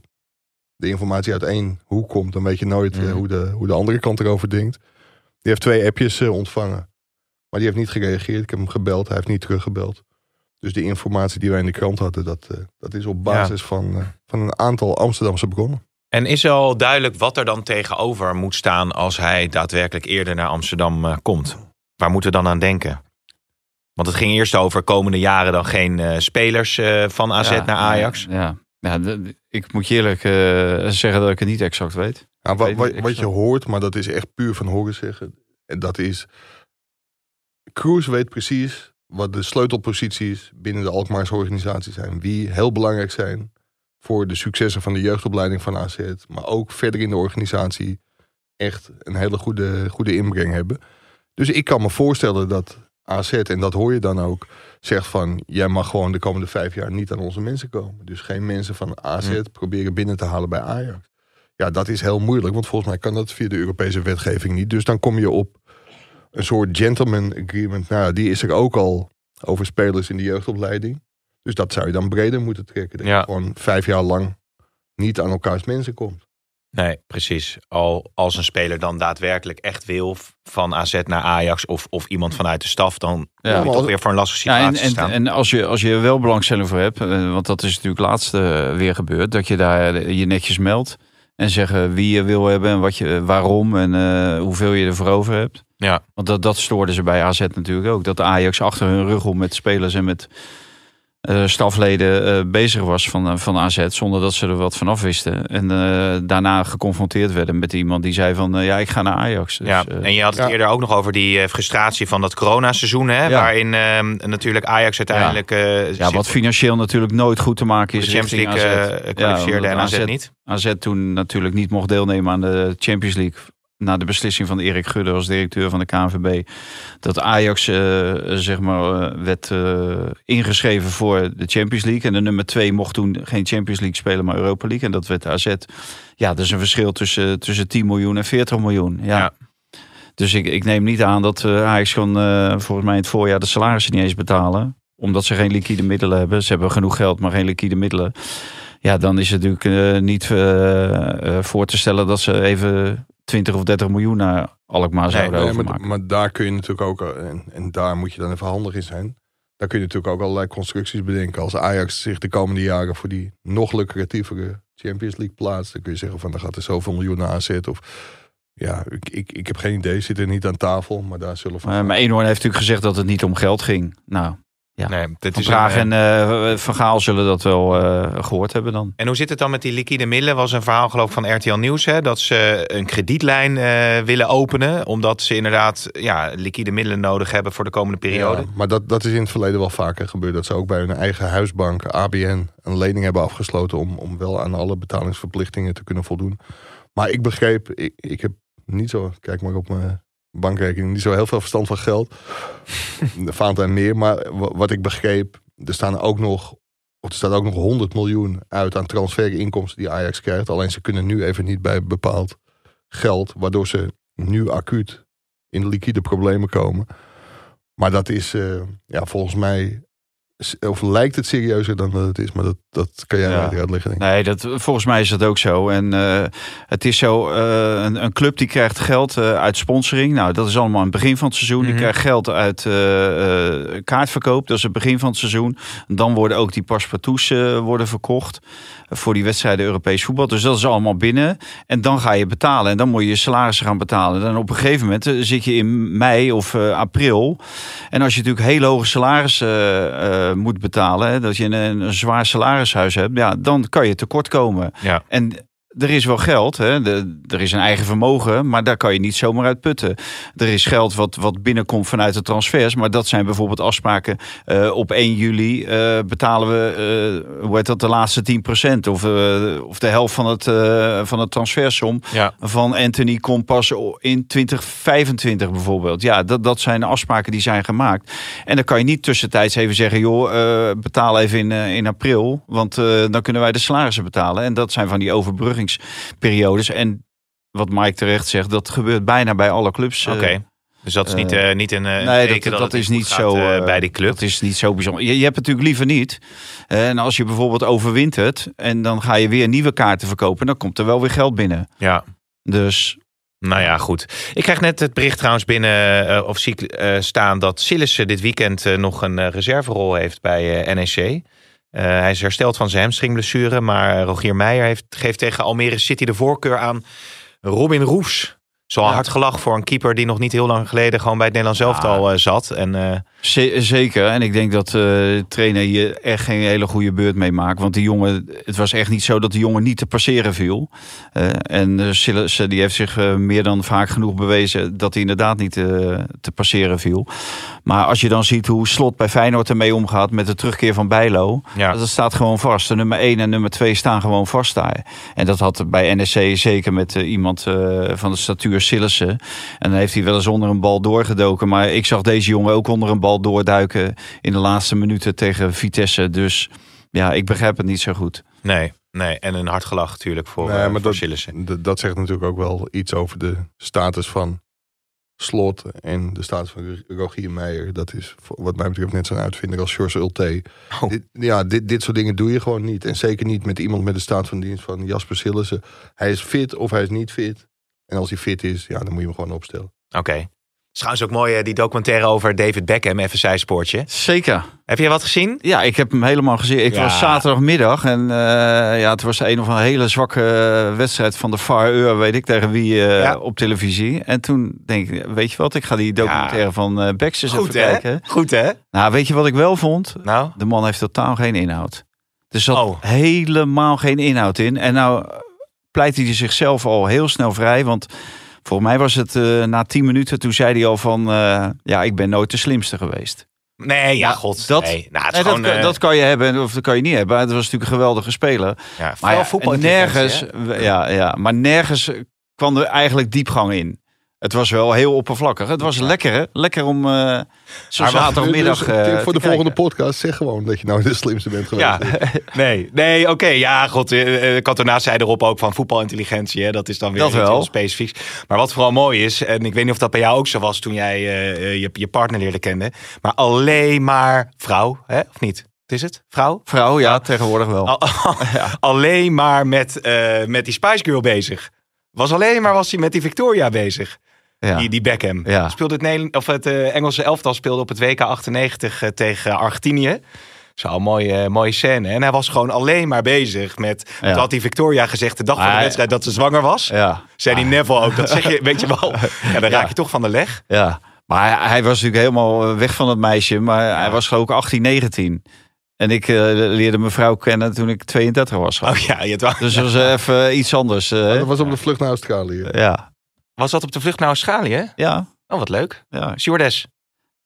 de informatie uit één hoek komt, dan weet je nooit eh, Mhm. hoe, de, hoe de andere kant erover denkt. Die heeft twee appjes ontvangen. Maar die heeft niet gereageerd. Ik heb hem gebeld, hij heeft niet teruggebeld. Dus de informatie die wij in de krant hadden, dat, eh, dat is op basis van, eh, van een aantal Amsterdamse bronnen. En is al duidelijk wat er dan tegenover moet staan als hij daadwerkelijk eerder naar Amsterdam eh, komt? Waar moeten we dan aan denken? Want het ging eerst over komende jaren dan geen eh, spelers eh, van AZ Ja, naar Ajax. Ja, ja ik moet je eerlijk eh, zeggen dat ik het niet exact weet. Ja, wat, wat, wat je hoort, maar dat is echt puur van horen zeggen. En dat is. Kroes weet precies wat de sleutelposities binnen de Alkmaarse organisatie zijn. Wie heel belangrijk zijn voor de successen van de jeugdopleiding van AZ. Maar ook verder in de organisatie echt een hele goede, goede inbreng hebben. Dus ik kan me voorstellen dat AZ, en dat hoor je dan ook, zegt van... jij mag gewoon de komende vijf jaar niet aan onze mensen komen. Dus geen mensen van AZ proberen binnen te halen bij Ajax. Ja, dat is heel moeilijk, want volgens mij kan dat via de Europese wetgeving niet. Dus dan kom je op een soort gentleman agreement. Nou, ja, die is er ook al over spelers in de jeugdopleiding. Dus dat zou je dan breder moeten trekken. Dat Ja. je gewoon vijf jaar lang niet aan elkaars mensen komt. Nee, precies. Al als een speler dan daadwerkelijk echt wil van AZ naar Ajax of, of iemand vanuit de staf, dan Ja, kom je toch als- weer voor een lastige Ja, situatie en, en, staan. en als, je, als je er wel belangstelling voor hebt, eh, want dat is natuurlijk laatst eh, weer gebeurd, dat je daar eh, je netjes meldt en zeggen wie je wil hebben en wat je, waarom en eh, hoeveel je ervoor over hebt. Ja. Want dat, dat stoorden ze bij AZ natuurlijk ook. Dat de Ajax achter hun rug om met spelers en met eh, stafleden eh, bezig was van, eh, van AZ, zonder dat ze er wat van af wisten. En eh, daarna geconfronteerd werden met iemand die zei van, ja, ik ga naar Ajax. Dus, ja, en je had het ja. eerder ook nog over die eh, frustratie van dat coronaseizoen, hè, Ja. waarin ehm, natuurlijk Ajax uiteindelijk eh, ja, wat financieel natuurlijk nooit goed te maken is de Champions League AZ. eh, kwalificeerde Ja, en AZ niet. AZ toen natuurlijk niet mocht deelnemen aan de Champions League. Na de beslissing van Erik Gudde als directeur van de KNVB. Dat Ajax eh, zeg maar, eh, werd eh, ingeschreven voor de Champions League. En de nummer twee mocht toen geen Champions League spelen, maar Europa League. En dat werd AZ. Ja, dat is een verschil tussen, tussen 10 miljoen en 40 miljoen. Ja. Ja. Dus ik, ik neem niet aan dat eh, Ajax gewoon volgens mij in het voorjaar de salarissen niet eens betalen. Omdat ze geen liquide middelen hebben. Ze hebben genoeg geld, maar geen liquide middelen. Ja, dan is het natuurlijk eh, niet eh, eh, voor te stellen dat ze even 20 of 30 miljoen naar Alkmaar zouden Nee, maar, overmaken. maar daar kun je natuurlijk ook, en, en daar moet je dan even handig in zijn. Daar kun je natuurlijk ook allerlei constructies bedenken. Als Ajax zich de komende jaren voor die nog lucratievere Champions League plaatst, dan kun je zeggen van dan gaat er zoveel miljoen naar AZ. Of ja, ik, ik, ik heb geen idee, zit er niet aan tafel, maar daar zullen van. Eh, maar Eenhoorn heeft natuurlijk gezegd dat het niet om geld ging. Nou, Ja. Nee, dit Van is een, en eh, Van Gaal zullen dat wel eh, gehoord hebben dan. En hoe zit het dan met die liquide middelen? Was een verhaal geloof ik van RTL Nieuws. Hè, dat ze een kredietlijn eh, willen openen. Omdat ze inderdaad ja, liquide middelen nodig hebben voor de komende periode. Ja, maar dat, dat is in het verleden wel vaker gebeurd. Dat ze ook bij hun eigen huisbank, ABN, een lening hebben afgesloten om, om wel aan alle betalingsverplichtingen te kunnen voldoen. Maar ik begreep, ik, ik heb niet zo, kijk maar op mijn bankrekening, niet zo heel veel verstand van geld. Vaant en meer. Maar wa- wat ik begreep, er staan ook nog, er staat ook nog 100 miljoen uit aan transferinkomsten die Ajax krijgt. Alleen ze kunnen nu even niet bij bepaald geld, waardoor ze nu acuut in de liquide problemen komen. Maar dat is eh, ja, volgens mij, of lijkt het serieuzer dan dat het is. Maar dat, dat kan jij Ja. uitleggen. Denk ik. Nee, dat, volgens mij is dat ook zo. En eh, het is zo, eh, een, een club die krijgt geld eh, uit sponsoring. Nou, dat is allemaal aan het begin van het seizoen. Mhm. Die krijgt geld uit eh, eh, kaartverkoop. Dat is het begin van het seizoen. Dan worden ook die paspartouts worden verkocht. Voor die wedstrijden Europees voetbal. Dus dat is allemaal binnen. En dan ga je betalen. En dan moet je je salarissen gaan betalen. En op een gegeven moment zit je in mei of eh, april. En als je natuurlijk heel hoge salaris eh, moet betalen. Hè, dat je een, een zwaar salarishuis hebt. Ja, dan kan je tekort komen. Ja. En er is wel geld. Hè? De, er is een eigen vermogen, maar daar kan je niet zomaar uit putten. Er is geld wat, wat binnenkomt vanuit de transfers. Maar dat zijn bijvoorbeeld afspraken. eh, op 1 juli eh, betalen we eh, hoe heet dat, de laatste 10%. Of, of de helft van het, van het transfersom Ja. van Anthony komt pas in 2025 bijvoorbeeld. Ja, dat, dat zijn afspraken die zijn gemaakt. En dan kan je niet tussentijds even zeggen... joh, betaal even in, in april, want dan kunnen wij de salarissen betalen. En dat zijn van die overbruggingsperiodes. En wat Mike terecht zegt, dat gebeurt bijna bij alle clubs. eh, Oké. Dus dat is niet, eh, eh, niet een, eh, Nee, dat, dat, het is niet gaat, zo bij die club. Dat is niet zo bijzonder. Je, je hebt het natuurlijk liever niet. En als je bijvoorbeeld overwintert en dan ga je weer nieuwe kaarten verkopen, dan komt er wel weer geld binnen. Ja. Dus Nou ja, goed. Ik krijg net het bericht trouwens binnen of zie ik staan dat Sillissen dit weekend nog een reserverol heeft bij NEC. Eh, hij is hersteld van zijn hamstringblessure, maar Rogier Meijer heeft, geeft tegen Almere City de voorkeur aan Robin Roes. Zo'n Ja. hard gelach voor een keeper die nog niet heel lang geleden gewoon bij het Nederlands elftal eh, zat. En eh, Ze- zeker. En ik denk dat eh, de trainer hier echt geen hele goede beurt mee maakt. Want die jongen, het was echt niet zo dat die jongen niet te passeren viel. En Sillissen, die heeft zich meer dan vaak genoeg bewezen dat hij inderdaad niet te passeren viel. Maar als je dan ziet hoe Slot bij Feyenoord ermee omgaat met de terugkeer van Bijlo. ja, Dat staat gewoon vast. De nummer 1 en nummer 2 staan gewoon vast daar. En dat had bij NSC zeker met iemand van de statuur Sillissen. En dan heeft hij wel eens onder een bal doorgedoken. Maar ik zag deze jongen ook onder een bal doorduiken in de laatste minuten tegen Vitesse. Dus ja, ik begrijp het niet zo goed. nee, nee. En een hard gelach natuurlijk voor, Nee, eh, maar voor dat- Sillissen. Dat zegt natuurlijk ook wel iets over de status van Slot en de status van Rogier Meijer. Dat is voor- wat mij betreft net zo'n uitvinder als George Ulte. Oh. Dit, ja, dit, dit soort dingen doe je gewoon niet. En zeker niet met iemand met de staat van dienst van Jasper Sillissen. Hij is fit of hij is niet fit. En als hij fit is, ja, dan moet je hem gewoon opstellen. Oké. Trouwens ook mooi, eh, die documentaire over David Beckham, even zijspoortje. Zeker. Heb je wat gezien? Ja, ik heb hem helemaal gezien. Ik Ja. was zaterdagmiddag en eh, ja, het was een of een hele zwakke wedstrijd van de Far Eur, weet ik, tegen wie eh, Ja. op televisie. En toen denk ik, weet je wat, ik ga die documentaire van eh Baxter even hè? kijken. Goed hè? Nou, weet je wat ik wel vond? Nou? De man heeft totaal geen inhoud. Er zat Oh. helemaal geen inhoud in. En nou eh, pleit hij zichzelf al heel snel vrij. Want volgens mij was het eh, na tien minuten, toen zei hij al van... eh, ja, ik ben nooit de slimste geweest. Nee, ja, Maar god. dat- nee. Nou, Nee, gewoon, eh, dat kan je hebben of dat kan je niet hebben. Het was natuurlijk een geweldige speler. ja, Maar ja, voetbal nergens, ja, ja, maar nergens kwam er eigenlijk diepgang in. Het was wel heel oppervlakkig. Het was lekker, hè? Lekker om eh zo'n Maar wacht, zaterdagmiddag Dus, eh, tip voor de volgende podcast, zeg gewoon dat je nou de slimste bent geweest. Ja, nee, nee oké. ja, god. eh, eh, Cantona zei erop ook van voetbalintelligentie. Hè, dat is dan weer Dat iets wel. specifieks. Maar wat vooral mooi is, en ik weet niet of dat bij jou ook zo was toen jij eh, eh, je, je partner leerde kennen. Maar alleen maar vrouw, hè? of niet? Is het? Vrouw? Vrouw, ja, tegenwoordig wel. Al- alleen maar met, eh, met die Spice Girl bezig. Was alleen maar was hij met die Victoria bezig. Ja. Die, die Beckham. Ja. Speelde het, Nederland, of het eh, Engelse elftal speelde op het WK 98 eh, tegen Argentinië. Zo'n mooie, eh, mooie scène. En hij was gewoon alleen maar bezig met. Ja. Toen had die Victoria gezegd de dag van de wedstrijd dat ze zwanger was. ja. Zei die Neville ook. Dat zeg je, weet je wel. Ja, dan raak je toch van de leg. Ja, maar hij, hij was natuurlijk helemaal weg van het meisje. Maar hij was ik 18, 19. En ik leerde mijn vrouw kennen toen ik 32 was. Oh ja, het was, Dus dat was even iets anders. Dat was op de vlucht naar Australië. ja. Was dat op de vlucht naar Australië? Ja, Oh, wat leuk. ja. Stewardess.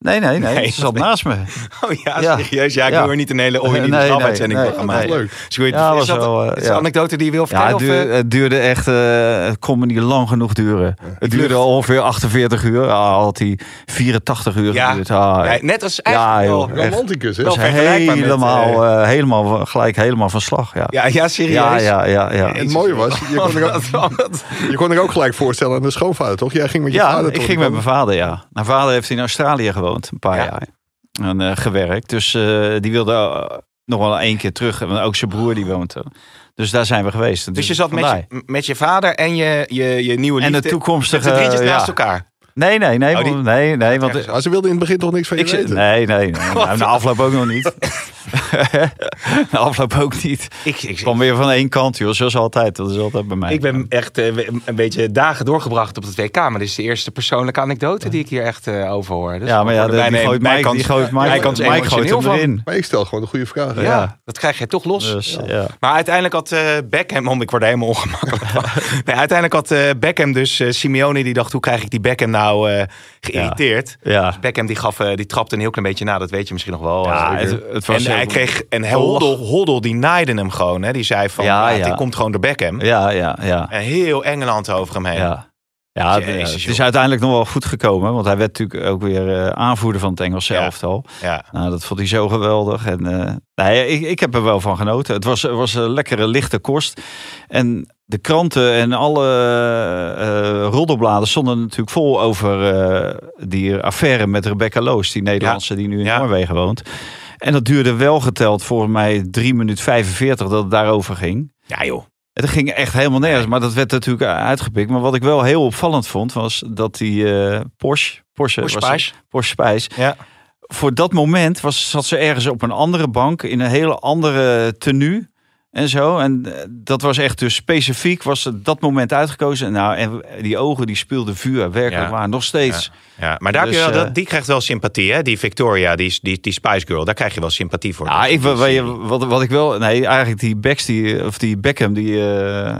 Nee, nee, nee. Nee, Ze zat nee. naast me. Oh ja, Ja. serieus. Ja, ik Ja. wil er niet een hele ooie Nee, nee, slapuitzending nee, gaan nee. maken. Leuk. Stuart, Ja, is was dat, wel, eh, is ja. een anekdote die je wil Ja, vertellen? het, of, duurde, eh? het duurde echt, eh, het kon me niet lang genoeg duren. Het duurde ongeveer 48 uur. Ah, had hij 84 uur Ja. geduurd. Ah, ja, net als Ja, eigenlijk wel- joh. Echt. Romanticus, hè? Wel met, helemaal, eh, helemaal, gelijk helemaal van slag. Ja, Ja, ja, serieus. ja, ja. ja, ja. Het mooie was, je kon, er ook, je kon er ook gelijk voorstellen aan de schoonvader, toch? Jij ging met je Ja, vader ik toch? ging met mijn vader, ja. Mijn vader heeft in Australië gewoond, een paar Ja. jaar. En eh, gewerkt. Dus eh, die wilde eh, nog wel één keer terug. En ook zijn broer die woont er. Dus daar zijn we geweest. Dus je zat met je, met je vader en je, je, je nieuwe En liefde. de toekomstige... Met de drietjes ja. naast elkaar. Nee, nee, nee. Oh, die- want- nee, nee want Maar ze wilde in het begin toch niks van je ik, weten? nee, nee. nee nou, na afloop ook nog niet. de afloop ook niet. Ik, ik, Ik kwam weer van één kant, joh. Zoals altijd. Dat is altijd bij mij. ik ben echt eh, een beetje dagen doorgebracht op het WK. Maar dit is de eerste persoonlijke anecdote die ik hier echt eh, over hoor. Dus ja, maar ja, worden die, gooit Mike, kant- die gooit Mike, mijn kant gooit erin. Maar ik stel gewoon de goede vragen. Ja, dat krijg je toch los. Dus, ja. Maar uiteindelijk had eh, Beckham, ik word er helemaal ongemakkelijk van. nee, uiteindelijk had eh, Beckham dus, eh, Simeone die dacht, hoe krijg ik die Beckham nou eh, geïrriteerd? Ja. Beckham die, gaf, eh, die trapte een heel klein beetje na, dat weet je misschien nog wel. Ja, het- het was en hij kreeg, en Hoddle, Hoddle die naaide hem gewoon. Hè? Die zei van, Ja, ja, ja. dit komt gewoon door Beckham. Ja, ja, ja. En heel Engeland over hem heen. ja. Ja, het- Jezus, het joh. is uiteindelijk nog wel goed gekomen. Want hij werd natuurlijk ook weer eh, aanvoerder van het Engelse Ja. elftal. Ja. Nou, dat vond hij zo geweldig. En, eh, nee, ik, ik heb er wel van genoten. Het was, was een lekkere lichte kost. En de kranten en alle eh roddelbladen stonden natuurlijk vol over die affaire met Rebecca Loos. Die Nederlandse die nu in Ja. Noorwegen woont. En dat duurde wel geteld voor mij 3 minuten 45 dat het daarover ging. ja joh. Het ging echt helemaal nergens, maar dat werd natuurlijk uitgepikt. Maar wat ik wel heel opvallend vond, was dat die eh Porsche, Porsche, Porsche? Spice. Porsche Spice, Ja. voor dat moment was, zat ze ergens op een andere bank in een hele andere tenue en zo. En eh, dat was echt dus specifiek, was dat moment uitgekozen. Nou, en die ogen die speelden vuur, werkelijk Ja. waar, nog steeds. Ja, maar daar heb Dus, je wel, eh, dat- die krijgt wel sympathie, hè? Die Victoria, die, die, die Spice Girl, daar krijg je wel sympathie voor. Ja, ik, wat, wat ik wel, nee, eigenlijk die Becks, die, of die Beckham, die eh,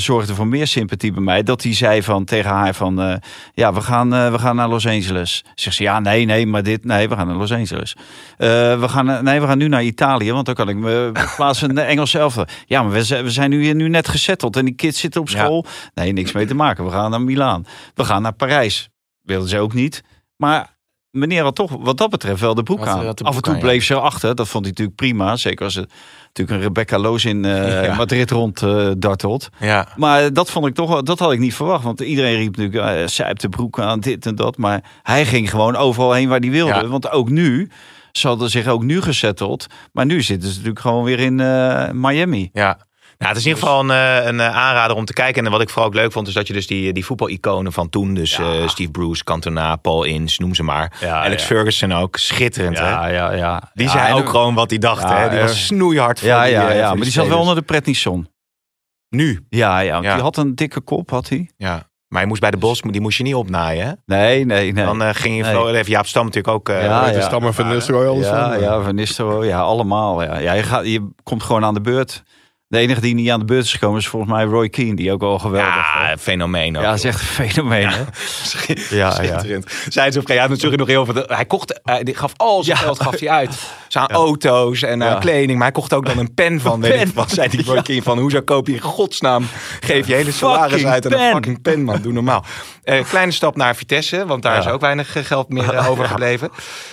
zorgde voor meer sympathie bij mij. Dat hij zei van tegen haar van, eh, ja, we gaan, eh, we gaan naar Los Angeles. Zegt ze, ja, nee, nee, maar dit, nee, we gaan naar Los Angeles. Eh, we gaan, nee, we gaan nu naar Italië, want dan kan ik me plaatsen in de Engelse elftal. Ja, maar we, zijn- we zijn nu hier nu net gezetteld en die kids zitten op Ja. school. Nee, niks mee te maken. We gaan naar Milaan. We gaan naar Parijs. Wilden ze ook niet. Maar meneer had toch wat dat betreft wel de broek aan. Af en toe aan, ja. bleef ze erachter. Dat vond hij natuurlijk prima. Zeker als het natuurlijk een Rebecca Loos in eh, Ja. Madrid rond eh, dartelt. Ja. Maar dat vond ik toch wel, dat had ik niet verwacht. Want iedereen riep natuurlijk, uh, zij de broek aan, dit en dat. Maar hij ging gewoon overal heen waar hij wilde. Ja. Want ook nu, ze hadden zich ook nu gezetteld. Maar nu zitten ze natuurlijk gewoon weer in Miami. Ja. Nou, het is in ieder geval een, eh, een eh, aanrader om te kijken. En wat ik vooral ook leuk vond, is dat je dus die, die voetbaliconen van toen, dus Ja. eh, Steve Bruce, Cantona, Paul Ince, noem ze maar. Ja, Alex ja. Ferguson ook, schitterend hè. Ja, ja, ja. Die Ja, zei ook gewoon wat hij dacht Ja, hè. Die eh, was snoeihard voor Ja, die, ja, eh, ja. voor Maar die zat wel onder de prednison. Nu, Ja, ja. want Ja. Die had een dikke kop, had hij. ja. Maar je moest bij de bos, die moest je niet opnaaien hè. Nee, nee, nee. Dan eh, ging je, Nee. vlo- heeft Jaap Stam natuurlijk ook... eh, Ja, dan maar Van Nistelrooy alles ja, ja, Van Nistelrooy, ja, allemaal. Ja. Ja, je, gaat, je komt gewoon aan de beurt. De enige die niet aan de beurt is gekomen is volgens mij Roy Keane, die ook al geweldig Ja, fenomeen ook. Ja, dat is echt een fenomeen. hè? Ja, ja. Zijn ze op een gegeven moment natuurlijk nog heel veel. Hij kocht, hij die gaf al zijn Ja. geld gaf hij uit. Zijn auto's en eh, kleding. Maar hij kocht ook dan een pen van. Weet pen. ik wat zei die Keane van? Hoezo koop je in godsnaam? Geef je hele salaris uit aan een pen. fucking pen, man. Doe normaal. Eh, kleine stap naar Vitesse, want daar is ook weinig eh, geld meer eh, overgebleven.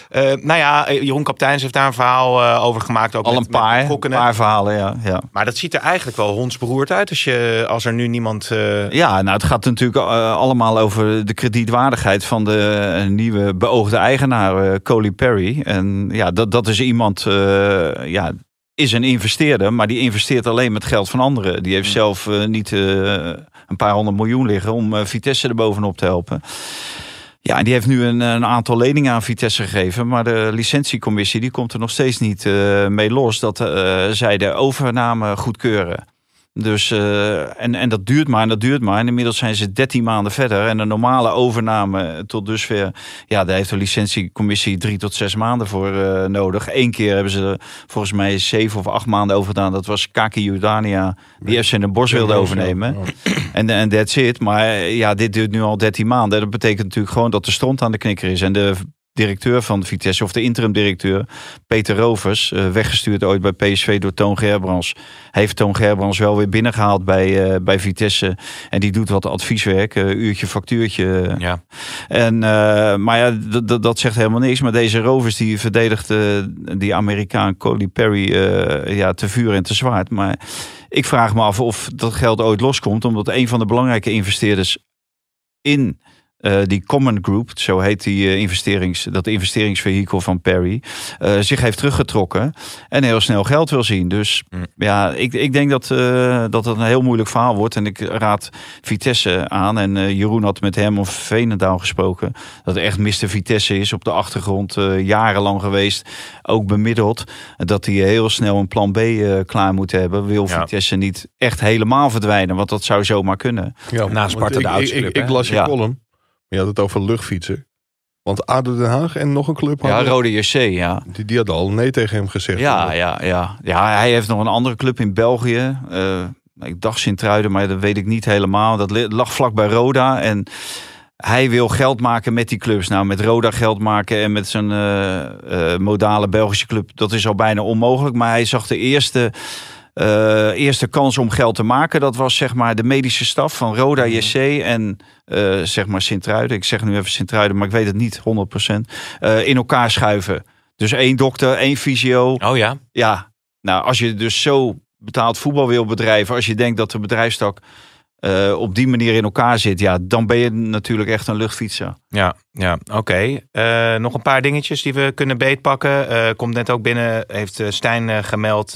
Eh nou ja, Jeroen Kapteins heeft daar een verhaal over gemaakt. Ook Al met- een paar, met een betrokkenen. paar verhalen, ja. ja. Maar dat ziet er eigenlijk wel hondsberoerd uit als, je, als er nu niemand... Ja, nou, het gaat natuurlijk allemaal over de kredietwaardigheid van de nieuwe beoogde eigenaar, Coley Perry. En ja, dat, dat is iemand, eh, ja, is een investeerder, maar die investeert alleen met geld van anderen. Die heeft zelf eh, niet eh, een paar honderd miljoen liggen om Vitesse er bovenop te helpen. Ja, en die heeft nu een, een aantal leningen aan Vitesse gegeven. Maar de licentiecommissie die komt er nog steeds niet mee los dat zij de overname goedkeuren. Dus, eh, en, en dat duurt maar en dat duurt maar. En inmiddels zijn ze 13 maanden verder. En een normale overname tot dusver... Ja, daar heeft de licentiecommissie drie tot zes maanden voor eh, nodig. Eén keer hebben ze er volgens mij zeven of acht maanden over gedaan. Dat was Kaki Jordania, die FC Den Bosch wilde overnemen. En en that's it. Maar ja, dit duurt nu al 13 maanden. Dat betekent natuurlijk gewoon dat de stront aan de knikker is. En de directeur van Vitesse, of de interim directeur, Peter Rovers, eh, weggestuurd ooit bij PSV door Toon Gerbrands, heeft Toon Gerbrands wel weer binnengehaald bij, eh, bij Vitesse. En die doet wat advieswerk, eh, uurtje, factuurtje. ja. En, maar ja, dat zegt helemaal niks. Maar deze Rovers die verdedigt eh, die Amerikaan Coley Perry ja, te vuur en te zwaard. Maar ik vraag me af of dat geld ooit loskomt. Omdat een van de belangrijke investeerders in eh, die Common Group, zo heet die eh, investerings, dat investeringsvehikel van Perry, eh, zich heeft teruggetrokken en heel snel geld wil zien. Dus Mm. ja, ik, ik denk dat, eh, dat het een heel moeilijk verhaal wordt. En ik raad Vitesse aan. En eh, Jeroen had met hem of Veenendaal gesproken. Dat echt Mr. Vitesse is op de achtergrond eh, jarenlang geweest. Ook bemiddeld. Dat hij heel snel een plan B eh, klaar moet hebben. Wil Ja. Vitesse niet echt helemaal verdwijnen. Want dat zou zomaar kunnen. Ja, Na want Sparta de ik, las je Ja. column. Je had het over luchtfietsen. Want ADO Den Haag en nog een club Ja, Rode JC, ja. die, die hadden al nee tegen hem gezegd. Ja, ja, ja. ja, hij heeft nog een andere club in België. Eh, ik dacht Sint-Truiden, maar dat weet ik niet helemaal. Dat lag vlak bij Roda. En hij wil geld maken met die clubs. Nou, met Roda geld maken en met zijn eh, eh, modale Belgische club. Dat is al bijna onmogelijk. Maar hij zag de eerste, eh, eerste kans om geld te maken. Dat was zeg maar de medische staf van Roda JC en eh, zeg maar Sint-Truiden. Ik zeg nu even Sint-Truiden, maar ik weet het niet 100%. eh, in elkaar schuiven. Dus één dokter, één fysio. Oh ja. Ja, nou als je dus zo betaald voetbal wil bedrijven, als je denkt dat de bedrijfstak eh, op die manier in elkaar zit, ja, dan ben je natuurlijk echt een luchtfietser. Ja, ja oké. Eh, nog een paar dingetjes die we kunnen beetpakken. Eh komt net ook binnen, heeft Stijn gemeld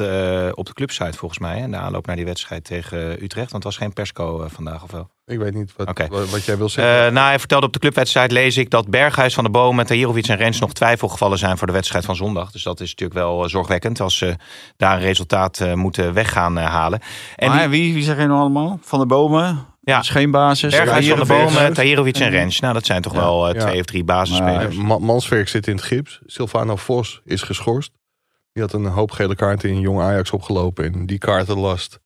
op de clubsite volgens mij. Hè, de aanloop naar die wedstrijd tegen Utrecht. Want het was geen persco vandaag of wel? Ik weet niet wat, wat, wat jij wil zeggen. Eh, nou, hij vertelde op de clubwedstrijd, lees ik, dat Berghuis van de Bomen, Tahirovic en Rens nog twijfelgevallen zijn voor de wedstrijd van zondag. Dus dat is natuurlijk wel eh, zorgwekkend als ze daar een resultaat eh, moeten weggaan halen. En maar die- wie, wie zeg je nou allemaal? Van de Bomen? Ja. Dat is geen basis. Berghuis van de. Bomen, Tahirovic en Rens. Nou, dat zijn toch Ja. wel Ja. twee of drie basisspelers. Eh, Ma- Manswerk zit in het gips. Silvano Vos is geschorst. Die had een hoop gele kaarten in Jong Ajax opgelopen. En die kaartenlast,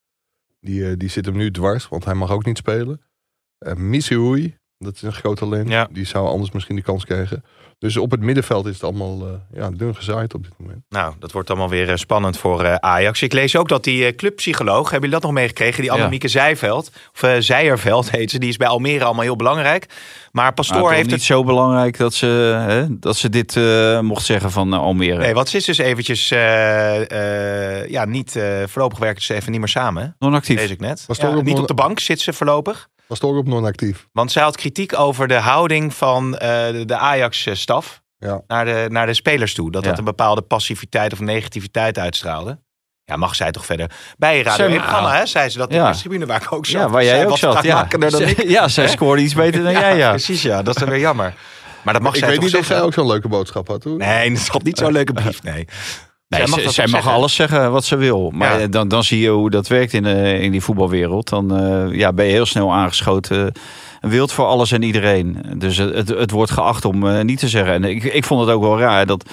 die, eh, die zit hem nu dwars. Want hij mag ook niet spelen. Uh, Missouri, dat is een groot talent. Ja. Die zou anders misschien die kans krijgen. Dus op het middenveld is het allemaal eh, ja, dun gezaaid op dit moment. Nou, dat wordt allemaal weer eh, spannend voor eh, Ajax. Ik lees ook dat die eh, clubpsycholoog, hebben jullie dat nog meegekregen? Die Ja. Annemieke Zijveld, of eh, Zijerveld heet ze, die is bij Almere allemaal heel belangrijk. Maar Pastoor Maar toch heeft niet het... zo belangrijk dat ze, hè, dat ze dit eh, mocht zeggen van Almere. Nee, wat ze is dus eventjes, eh, eh, ja, niet, eh, voorlopig werken ze even niet meer samen. hè? Non-actief. Lees ik net. Ja, niet nog- op de bank zit ze voorlopig. Was toch op non-actief. Want zij had kritiek over de houding van eh, de Ajax-staf Ja. naar, de, naar de spelers toe. Dat Ja. dat een bepaalde passiviteit of negativiteit uitstraalde. Ja, mag zij toch verder. Bij je Radio Zij- 1-programma, hè, zei ze dat in de tribune waar ik ook zat. Ja, waar Zij jij ook was zat. Ja. spraakmakender dan ik. ja, zij scoorde iets beter dan jij, ja. Precies, ja. Dat is dan weer jammer. Maar dat mag ik zij weet toch niet of zij ook zo'n leuke boodschap had hoor. Nee, dat is niet zo'n leuke brief, nee. Nee, Zij mag zij mag alles zeggen wat ze wil. Maar Ja. dan, dan zie je hoe dat werkt in, eh, in die voetbalwereld. Dan eh, ja, ben je heel snel aangeschoten. Wild voor alles en iedereen. Dus het, het, het wordt geacht om eh, niet te zeggen. En ik, ik vond het ook wel raar dat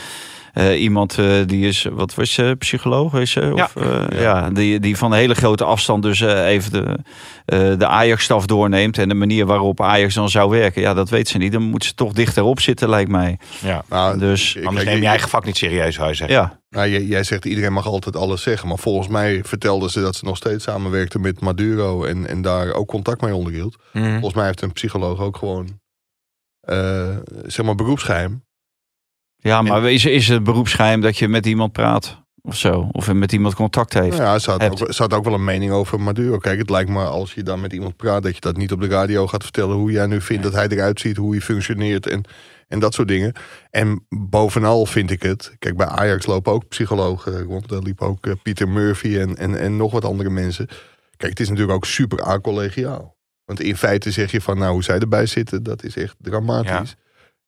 eh, iemand eh, die is, wat was ze, psycholoog is ze? Of, eh, ja. die, die van een hele grote afstand dus eh, even de, eh, de Ajax-staf doorneemt. En de manier waarop Ajax dan zou werken. Ja, dat weet ze niet. Dan moet ze toch dichterop zitten, lijkt mij. Ja. Nou, Dus, ik- Anders neem je eigen vak niet serieus, zou je zeggen. Ja, Nou, jij, jij zegt iedereen mag altijd alles zeggen. Maar volgens mij vertelden ze dat ze nog steeds samenwerkte met Maduro. En, en daar ook contact mee onderhield. Mhm. Volgens mij heeft een psycholoog ook gewoon, eh, zeg maar, beroepsgeheim. Ja, maar is, is het beroepsgeheim dat je met iemand praat? Of zo? Of met iemand contact heeft? Nou ja, ze had, ook, ze had ook wel een mening over Maduro. Kijk, het lijkt me als je dan met iemand praat... dat je dat niet op de radio gaat vertellen... hoe jij nu vindt dat hij eruit ziet, hoe hij functioneert... en, en dat soort dingen. En bovenal vind ik het... Kijk, bij Ajax lopen ook psychologen rond. Daar liep ook eh, Pieter Murphy en, en, en nog wat andere mensen. Kijk, het is natuurlijk ook super acollegiaal. Want in feite zeg je van... nou, hoe zij erbij zitten, dat is echt dramatisch.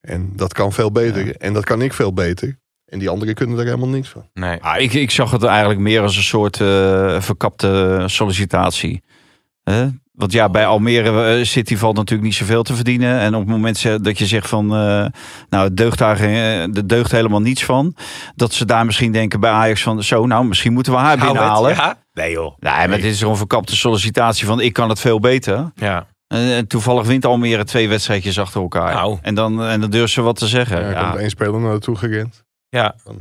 En dat kan veel beter. En dat kan ik veel beter. En die anderen kunnen er helemaal niks van. Nee. Ah, ik, ik zag het eigenlijk meer als een soort eh, verkapte sollicitatie. Hè? Want ja, bij Almere eh, City valt natuurlijk niet zoveel te verdienen. En op het moment dat je zegt van, eh, nou, het deugt daar geen- er deugt helemaal niets van. Dat ze daar misschien denken bij Ajax van, zo, nou, misschien moeten we haar binnenhalen. ja? Nee joh. Nee, maar dit is gewoon een verkapte sollicitatie van, ik kan het veel beter. Ja. En, en toevallig wint Almere twee wedstrijdjes achter elkaar. Nou. En, dan, en dan ze wat te zeggen. Ja, er komt één speler naartoe gerend. ja. Eh,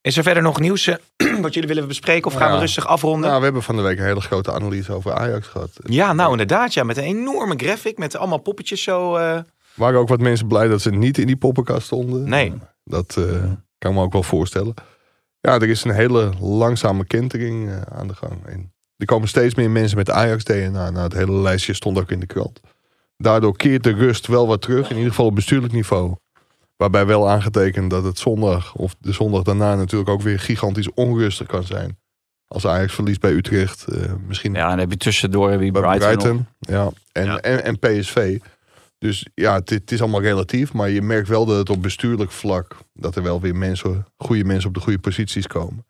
Is er verder nog nieuws eh, wat jullie willen bespreken? Of gaan we rustig afronden? Nou, we hebben van de week een hele grote analyse over Ajax gehad. Ja, nou inderdaad. Ja, met een enorme graphic. Met allemaal poppetjes zo. eh. waren ook wat mensen blij dat ze niet in die poppenkast stonden. Nee. Dat eh, kan ik me ook wel voorstellen. Ja, er is een hele langzame kentering eh, aan de gang. En er komen steeds meer mensen met Ajax-DNA. Nou, het hele lijstje stond ook in de krant. Daardoor keert de rust wel wat terug, in ieder geval op bestuurlijk niveau. Waarbij wel aangetekend dat het zondag of de zondag daarna natuurlijk ook weer gigantisch onrustig kan zijn. Als Ajax verliest bij Utrecht, eh, misschien Ja, dan heb je tussendoor heb je bij Brighton. Brighton. ja. En, Ja. En, en PSV. Dus ja, het, het is allemaal relatief. Maar je merkt wel dat het op bestuurlijk vlak... dat er wel weer mensen, goede mensen op de goede posities komen.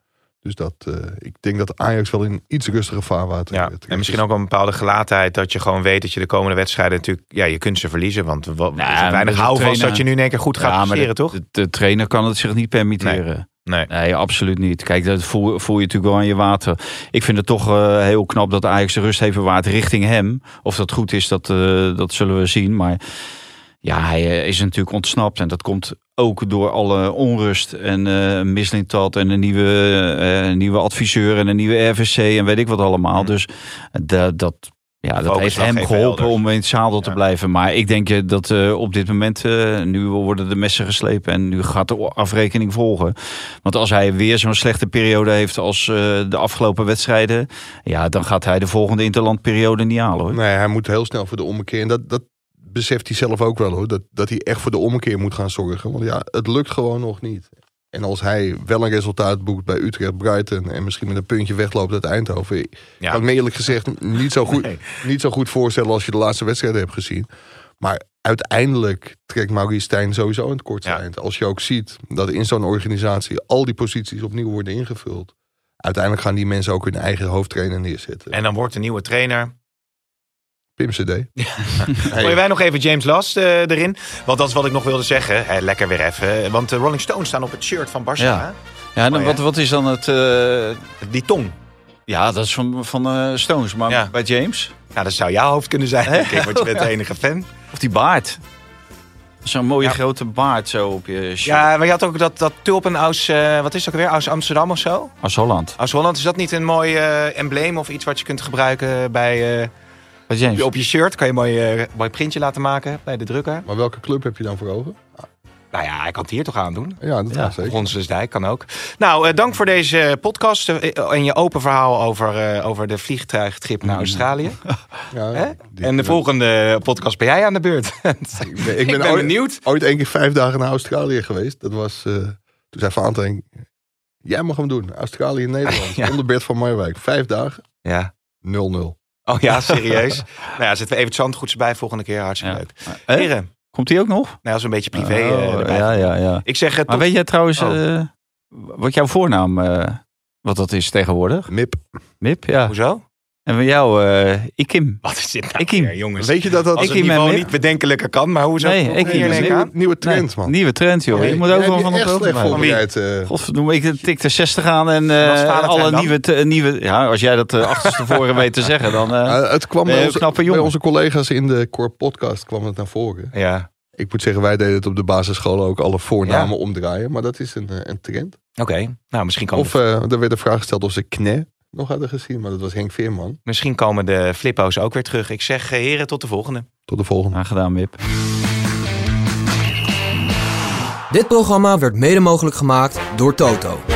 Dus dat, eh, ik denk dat Ajax wel in iets rustiger vaarwater Ja, en misschien is. ook een bepaalde gelatenheid dat je gewoon weet dat je de komende wedstrijden natuurlijk, ja, je kunt ze verliezen, want wat, Nou, er is weinig houvast dat je nu in één keer goed gaat Ja, presteren, toch? De, de trainer kan het zich niet permitteren. Nee. Nee, absoluut niet. Kijk, dat voel, voel je natuurlijk wel aan je water. Ik vind het toch eh, heel knap dat Ajax de rust heeft bewaard richting hem. Of dat goed is, dat, eh, dat zullen we zien. Maar ja, hij eh, is natuurlijk ontsnapt. En dat komt ook door alle onrust en eh Mislintat en een nieuwe, eh, nieuwe adviseur en een nieuwe RVC en weet ik wat allemaal. Mhm. Dus dat, dat, ja, dat heeft hem geholpen elders. om in het zadel te blijven. Maar ik denk dat op dit moment, nu worden de messen geslepen en nu gaat de afrekening volgen. Want als hij weer zo'n slechte periode heeft als de afgelopen wedstrijden, ja, dan gaat hij de volgende interlandperiode niet halen hoor. Nee, hij moet heel snel voor de ommekeer. En dat, dat beseft hij zelf ook wel hoor. Dat, dat hij echt voor de ommekeer moet gaan zorgen. Want ja, het lukt gewoon nog niet. En als hij wel een resultaat boekt bij Utrecht, Brighton... en misschien met een puntje wegloopt uit Eindhoven... Ik Ja. kan me eerlijk gezegd niet zo, goed, Nee. niet zo goed voorstellen... als je de laatste wedstrijden hebt gezien. Maar uiteindelijk trekt Maurice Stijn sowieso in het kortste Ja. eind. Als je ook ziet dat in zo'n organisatie... al die posities opnieuw worden ingevuld... uiteindelijk gaan die mensen ook hun eigen hoofdtrainer neerzetten. En dan wordt de nieuwe trainer. Pim CD. Gooi wij nog even James Last eh, erin? Want dat is wat ik nog wilde zeggen. Lekker weer even. Want de Rolling Stones staan op het shirt van Barca. Ja. Ja, en ja. wat, wat is dan het... eh, Die tong. ja, dat is van, van eh, Stones, maar Ja. bij James? Nou, dat zou jouw hoofd kunnen zijn, ik. Want je bent de enige fan. Of die baard? Zo'n mooie Ja. grote baard zo op je shirt. Ja, maar je had ook dat, dat tulpen aus... eh, wat is het ook weer? Aus Amsterdam of zo? Als Holland. Aus Holland. Is dat niet een mooi eh, embleem of iets wat je kunt gebruiken bij... James. op je shirt? Kan je een mooi, mooi printje laten maken bij de drukker? Maar welke club heb je dan voor ogen? Nou ja, hij kan het hier toch aan doen. Ja, dat Ja, ja, zeker. Kan ook. Nou, eh, dank voor deze podcast eh, en je open verhaal over, eh, over de vliegtuigtrip naar Australië. Ja, Hè? die- En de volgende podcast ben jij aan de beurt. Ik ben, ik ben, ben ooit, benieuwd. ooit één keer vijf dagen naar Australië geweest. Dat was, eh, toen zei Valentijn, jij mag hem doen. Australië, Nederland. Ja. Onder Bert van Marwijk. Vijf dagen, 0-0. Oh ja, serieus. nou ja, zetten we even het zandgoeds bij volgende keer. Hartstikke Ja. leuk. Eh? Heren, Komt die ook nog? nou, als een beetje privé eh, Oh, erbij. ja, ja, ja. Ik zeg het Maar weet jij trouwens Oh. eh, wat jouw voornaam, eh, wat dat is tegenwoordig? Mip. Mip, ja. Hoezo? En van jou, eh Ikim. Wat is dit nou weer, jongens? Weet je dat dat Als Ik niveau niet bedenkelijker kan, maar hoezo? Nee, Hoe ik mijn in één keer nieuwe, aan? nieuwe trend, man. Nieuwe trend, joh. Nee, je moet ook wel van op de hoogte eh. Godverdomme, ik tik de 60 aan en eh, alle dan? nieuwe, te- nieuwe... Ja, als jij dat uh, achterstevoren weet te zeggen, dan... het kwam bij onze, een bij jongen. onze collega's in de Core Podcast kwam het naar voren. Ja, Ik moet zeggen, wij deden het op de basisschool ook alle voornamen omdraaien. Maar dat is een, een trend. oké. Nou, misschien komen, Of eh, er werd de vraag gesteld of ze Kne nog hadden gezien. Maar dat was Henk Veerman. misschien komen de flippo's ook weer terug. Ik zeg, eh, heren, tot de volgende. Tot de volgende. aangedaan, Mip. Dit programma werd mede mogelijk gemaakt door Toto.